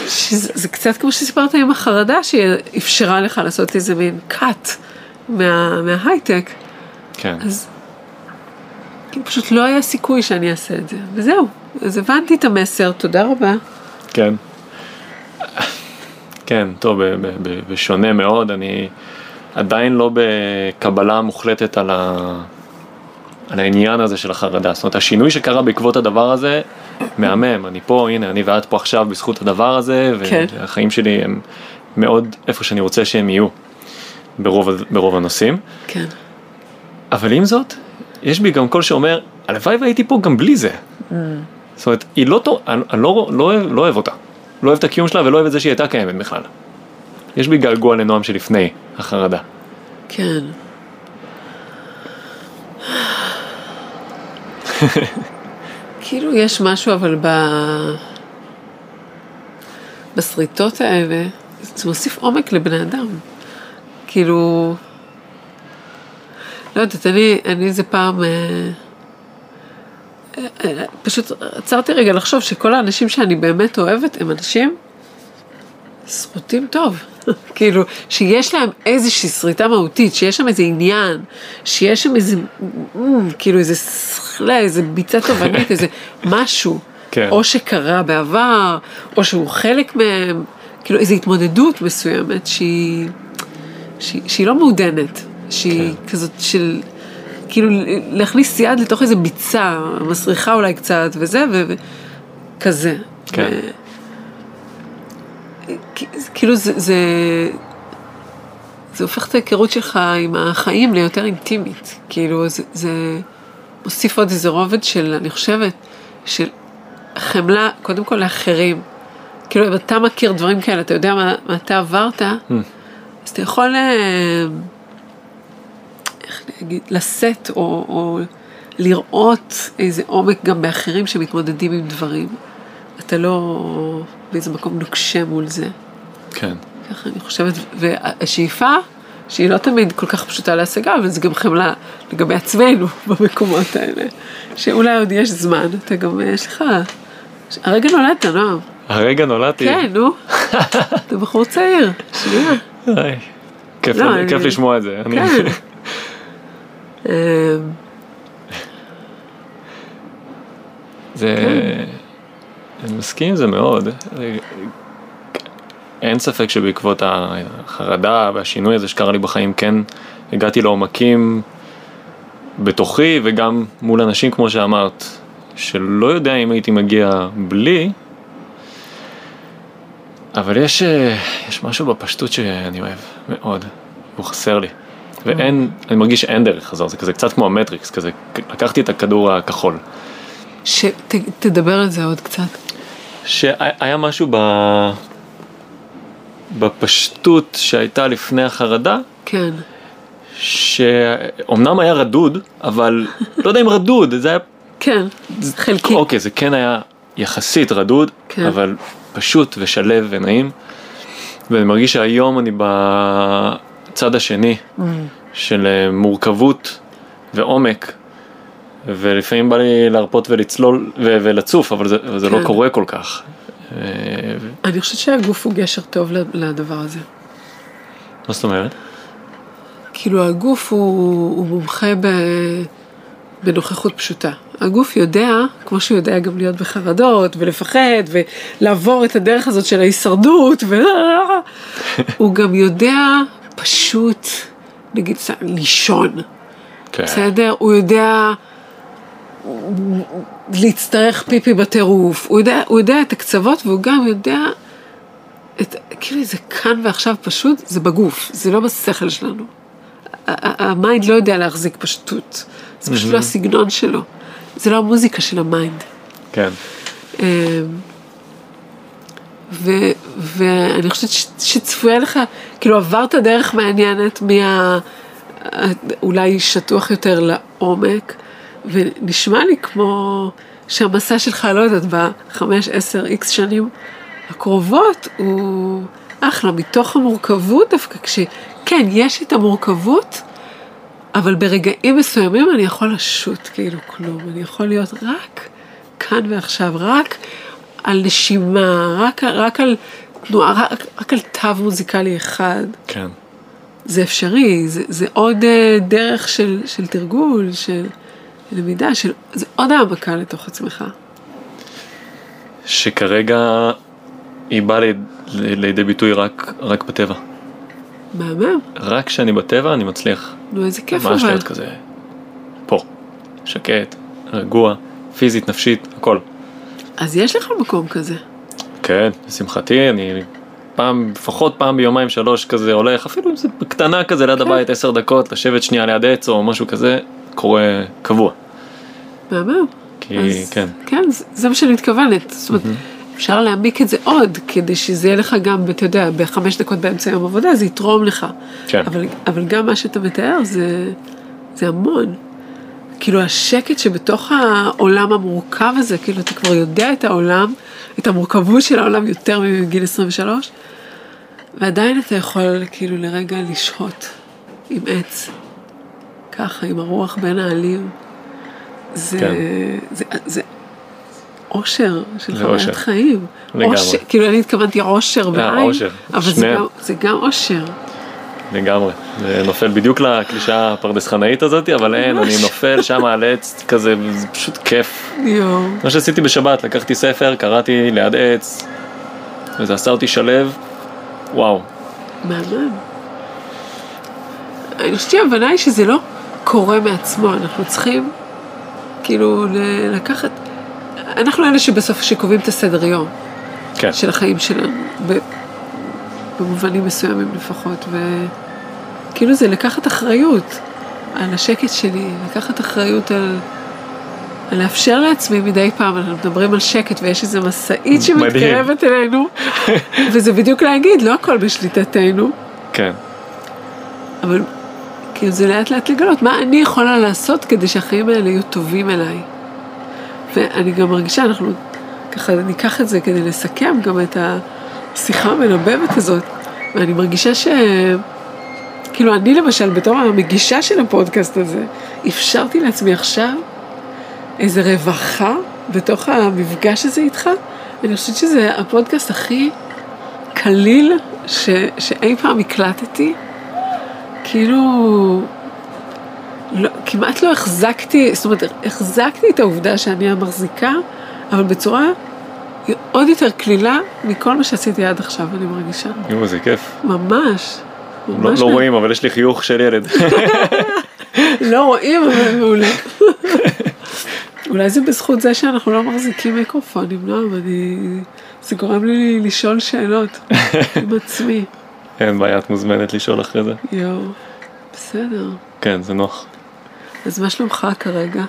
שזה, זה קצת כמו שסיפרת עם החרדה, שהיא אפשרה לך לעשות איזה מין cut מה, מההייטק. כן. אז כאילו פשוט לא היה סיכוי שאני אעשה את זה, וזהו, אז הבנתי את המסר, תודה רבה. כן. כן, טוב, ב- ב- ב- בשונה מאוד, אני עדיין לא בקבלה מוחלטת על, ה... על העניין הזה של החרדה. זאת אומרת, השינוי שקרה בעקבות הדבר הזה, מהמם, אני פה, הנה, אני ואת פה עכשיו בזכות הדבר הזה, כן. והחיים שלי הם מאוד איפה שאני רוצה שהם יהיו, ברוב, ברוב הנושאים. כן. אבל עם זאת, יש בי גם קול שאומר, הלוואי והייתי פה גם בלי זה. זאת אומרת, היא לא טוב, אני, לא, לא, אוהב, לא אוהב אותה. לא אוהב את הקיום שלה ולא אוהב את זה שהיא הייתה קיימת בכלל. יש בי געגוע לנועם שלפני החרדה. כן. כאילו יש משהו אבל ב... בשריטות האלה, זה מוסיף עומק לבני אדם. כאילו, לא יודעת, אני, אני איזה פעם אה, פשוט עצרתי רגע לחשוב שכל האנשים שאני באמת אוהבת הם אנשים שרוטים טוב. כאילו, שיש להם איזושהי שריטה מהותית, שיש שם איזה עניין, שיש שם איזה, כאילו איזה שכלה, איזה ביצה תובענית, איזה משהו. כן. או שקרה בעבר, או שהוא חלק מהם, כאילו איזו התמודדות מסוימת שהיא, שהיא, שהיא לא מעודנת, שהיא כן. כזאת של, כאילו להכניס יד לתוך איזה ביצה, מסריחה אולי קצת וזה, וכזה. כן. כאילו זה, זה, זה הופך את ההיכרות שלך עם החיים ליותר אינטימית, כאילו זה, זה מוסיף עוד איזה רובד של, אני חושבת, של חמלה, קודם כל לאחרים. כאילו, אם אתה מכיר דברים כאלה, אתה יודע מה, מה אתה עברת, Hmm. אז אתה יכול, אה, איך להגיד, לשאת או, או לראות איזה עומק גם באחרים שמתמודדים עם דברים. אתה לא באיזה מקום נוקשה מול זה. כן. ככה אני חושבת, והשאיפה, שהיא לא תמיד כל כך פשוטה להשגה, אבל זה גם חמלה לגבי עצמנו במקומות האלה. שאולי עוד יש זמן, אתה גם, יש לך, הרגע נולדת, נועם. הרגע נולדתי. כן, נו. אתה בחור צעיר, שנייה. כיף לא, אני- כיף לשמוע את זה. כן. זה... אני מסכים עם זה מאוד. אין ספק שבעקבות החרדה והשינוי הזה שקרה לי בחיים, כן הגעתי לעומקים בתוכי וגם מול אנשים, כמו שאמרת, שלא יודע אם הייתי מגיע בלי, אבל יש, אה, יש משהו בפשטות שאני אוהב מאוד, והוא חסר לי. ואין, אני מרגיש שאין דרך חזור, זה כזה קצת כמו המטריקס, כזה, לקחתי את הכדור הכחול. שתדבר על זה עוד קצת. שהיה משהו ב... בפשטות שהייתה לפני החרדה, כן. שאומנם היה רדוד, אבל לא יודע אם רדוד, זה היה... כן, חלקי. אוקיי, זה כן היה יחסית רדוד, כן. אבל פשוט ושלב ונעים. ואני מרגיש שהיום אני בצד השני Mm. של אה, מורכבות ועומק. ולפעמים בא לי להרפות ולצלול ו- ולצוף, אבל זה, אבל זה לא כן. קורה כל כך. אה, אני חושבת שהגוף הוא גשר טוב לדבר הזה. מה זאת אומרת? כאילו הגוף הוא, הוא מומחה ב, בנוכחות פשוטה. הגוף יודע, כמו שהוא יודע גם להיות בחרדות ולפחד ולעבור את הדרך הזאת של ההישרדות, ו... הוא גם יודע פשוט, נגיד, לישון, כן. בסדר? הוא יודע להצטרך פיפי בטירוף, הוא יודע, הוא יודע את הקצוות והוא גם יודע את, כאילו זה כאן ועכשיו פשוט, זה בגוף, זה לא בשכל שלנו. ה mind לא יודע להחזיק פשטות, זה פשוט לא הסגנון שלו, זה לא המוזיקה של ה mind. כן. ו- ואני חושבת ש- שצפויה לך, כאילו עברת דרך מעניינת מה... אולי שטוח יותר לעומק, ונשמע לי כמו שהמסע שלך, לא יודעת, בחמש, עשר, איקס שנים הקרובות, הוא אחלה, מתוך המורכבות דווקא, כשכן, יש את המורכבות, אבל ברגעים מסוימים אני יכול לשוט כאילו כלום, אני יכול להיות רק כאן ועכשיו, רק על נשימה, רק, רק על תנועה, רק, רק על תו מוזיקלי אחד. כן. זה אפשרי, זה, זה עוד אה, דרך של, של תרגול, של למידה, של, זה עוד העמקה לתוך עצמך. שכרגע היא באה ליד, לידי ביטוי רק, רק בטבע. מהמם, רק כשאני בטבע אני מצליח נו איזה כיף ממש אבל. להיות כזה פה, שקט, רגוע, פיזית, נפשית, הכל. אז יש לך מקום כזה. כן, לשמחתי, אני פעם, לפחות פעם ביומיים שלוש כזה הולך, אפילו אם זה בקטנה כזה ליד כן. הבית עשר דקות, לשבת שנייה ליד עץ או משהו כזה, קורה קבוע. מהמם. כי אז, כן, כן, זה, זה מה שאני מתכוונת. זאת אומרת, אפשר להעמיק את זה עוד, כדי שזה יהיה לך גם, אתה יודע, בחמש דקות באמצע יום עבודה, זה יתרום לך. כן. אבל, אבל גם מה שאתה מתאר זה, זה המון. כאילו השקט שבתוך העולם המורכב הזה, כאילו אתה כבר יודע את העולם, את המורכבות של העולם יותר מגיל 23, ועדיין אתה יכול כאילו לרגע לשהות עם עץ, ככה, עם הרוח בין העלים, זה, כן. זה, זה אושר של זה חוויית אושר. חיים. לגמרי. אושר, כאילו אני התכוונתי עושר בעין, אושר. אבל זה. גם, זה גם אושר. לגמרי. זה נופל בדיוק לקלישה הפרדס-חנאית הזאת, אבל אין, אני. נופל שם על עץ כזה, וזה פשוט כיף. יואו. מה שעשיתי בשבת, לקחתי ספר, קראתי ליד עץ, וזה עשה אותי שלב, וואו. מהמם. אני חושבת שההבנה היא שזה לא קורה מעצמו, אנחנו צריכים כאילו לקחת, אנחנו אלה שבסוף שקובעים את הסדר יום כן, של החיים שלנו, ב- במובנים מסוימים לפחות, וכאילו זה לקחת אחריות על השקט שלי, לקחת אחריות על... על לאפשר לעצמי מדי פעם, אנחנו מדברים על שקט ויש איזו משאית שמתקרבת אלינו, וזה בדיוק להגיד, לא הכל בשליטתנו, כן, אבל כאילו זה לאט לאט לגלות מה אני יכולה לעשות כדי שהחיים האלה יהיו טובים אליי. ואני גם מרגישה, אנחנו ככה ניקח את זה כדי לסכם גם את השיחה המלבבת הזאת, ואני מרגישה ש... כאילו אני למשל, בתור המגישה של הפודקאסט הזה, אפשרתי לעצמי עכשיו איזה רווחה בתוך המפגש הזה איתך. אני חושבת שזה הפודקאסט הכי קליל ש... שאי פעם הקלטתי. כאילו, לא, כמעט לא החזקתי, זאת אומרת, החזקתי את העובדה שאני המחזיקה, אבל בצורה עוד יותר קלילה מכל מה שעשיתי עד עכשיו, אני מרגישה. יואו, זה כיף. ממש. לא, לא רואים, אבל יש לי חיוך של ילד. לא רואים, אבל מעולה. אולי זה בזכות זה שאנחנו לא מחזיקים מיקרופונים, לא? אני... זה גורם לי לשאול שאלות עם עצמי. אין בעיה, את מוזמנת לשאול אחרי זה. יואו, בסדר. כן, זה נוח. אז מה שלומך כרגע?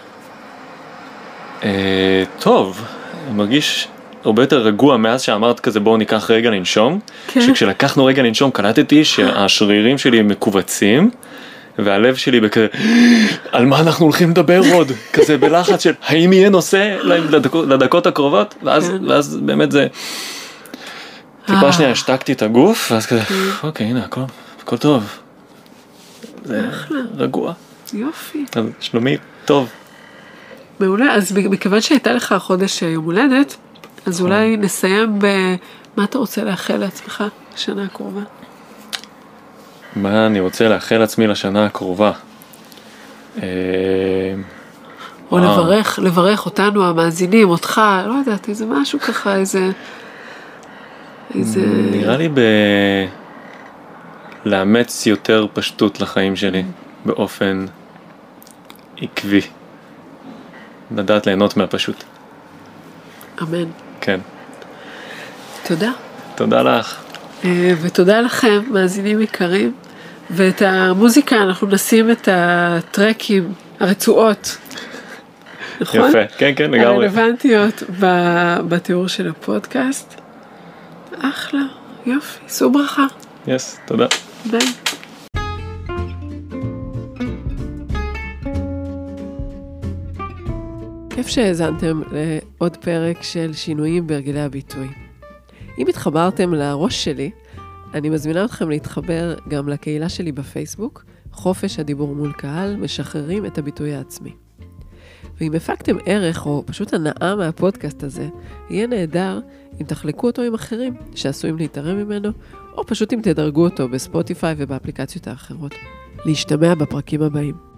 אה, טוב, אני מרגיש הרבה יותר רגוע מאז שאמרת כזה בואו ניקח רגע לנשום. כן. שכשלקחנו רגע לנשום קלטתי שהשרירים שלי מכווצים. והלב שלי בכזה, על מה אנחנו הולכים לדבר עוד? כזה בלחץ של האם יהיה נושא לדקות, לדקות הקרובות? ואז, כן. ואז באמת זה... טיפה אה. שנייה השתקתי את הגוף, ואז כזה, אוקיי, הנה, הכל, הכל טוב. זה רגוע. יופי. אז שלומי, טוב. מעולה, אז מכיוון שהייתה לך חודש יום הולדת, אז אולי נסיים במה אתה רוצה לאחל לעצמך בשנה הקרובה. מה אני רוצה לאחל לעצמי לשנה הקרובה? אה, או וואו. לברך, לברך אותנו, המאזינים, אותך, לא יודעת, איזה משהו ככה, איזה... איזה... נראה לי ב... לאמץ יותר פשטות לחיים שלי באופן עקבי. לדעת ליהנות מהפשוט. אמן. כן. תודה. תודה לך. אה, ותודה לכם, מאזינים יקרים. ואת המוזיקה, אנחנו נשים את הטרקים, הרצועות. נכון? יפה. כן, כן, לגמרי. הרלוונטיות בתיאור של הפודקאסט. אחלה, יופי, שאו ברכה. יס, תודה. ביי. כיף שהאזנתם לעוד פרק של שינויים בהרגלי הביטוי. אם התחברתם לראש שלי, אני מזמינה אתכם להתחבר גם לקהילה שלי בפייסבוק, חופש הדיבור מול קהל, משחררים את הביטוי העצמי. ואם הפקתם ערך או פשוט הנאה מהפודקאסט הזה, יהיה נהדר אם תחלקו אותו עם אחרים שעשויים להתערם ממנו, או פשוט אם תדרגו אותו בספוטיפיי ובאפליקציות האחרות. להשתמע בפרקים הבאים.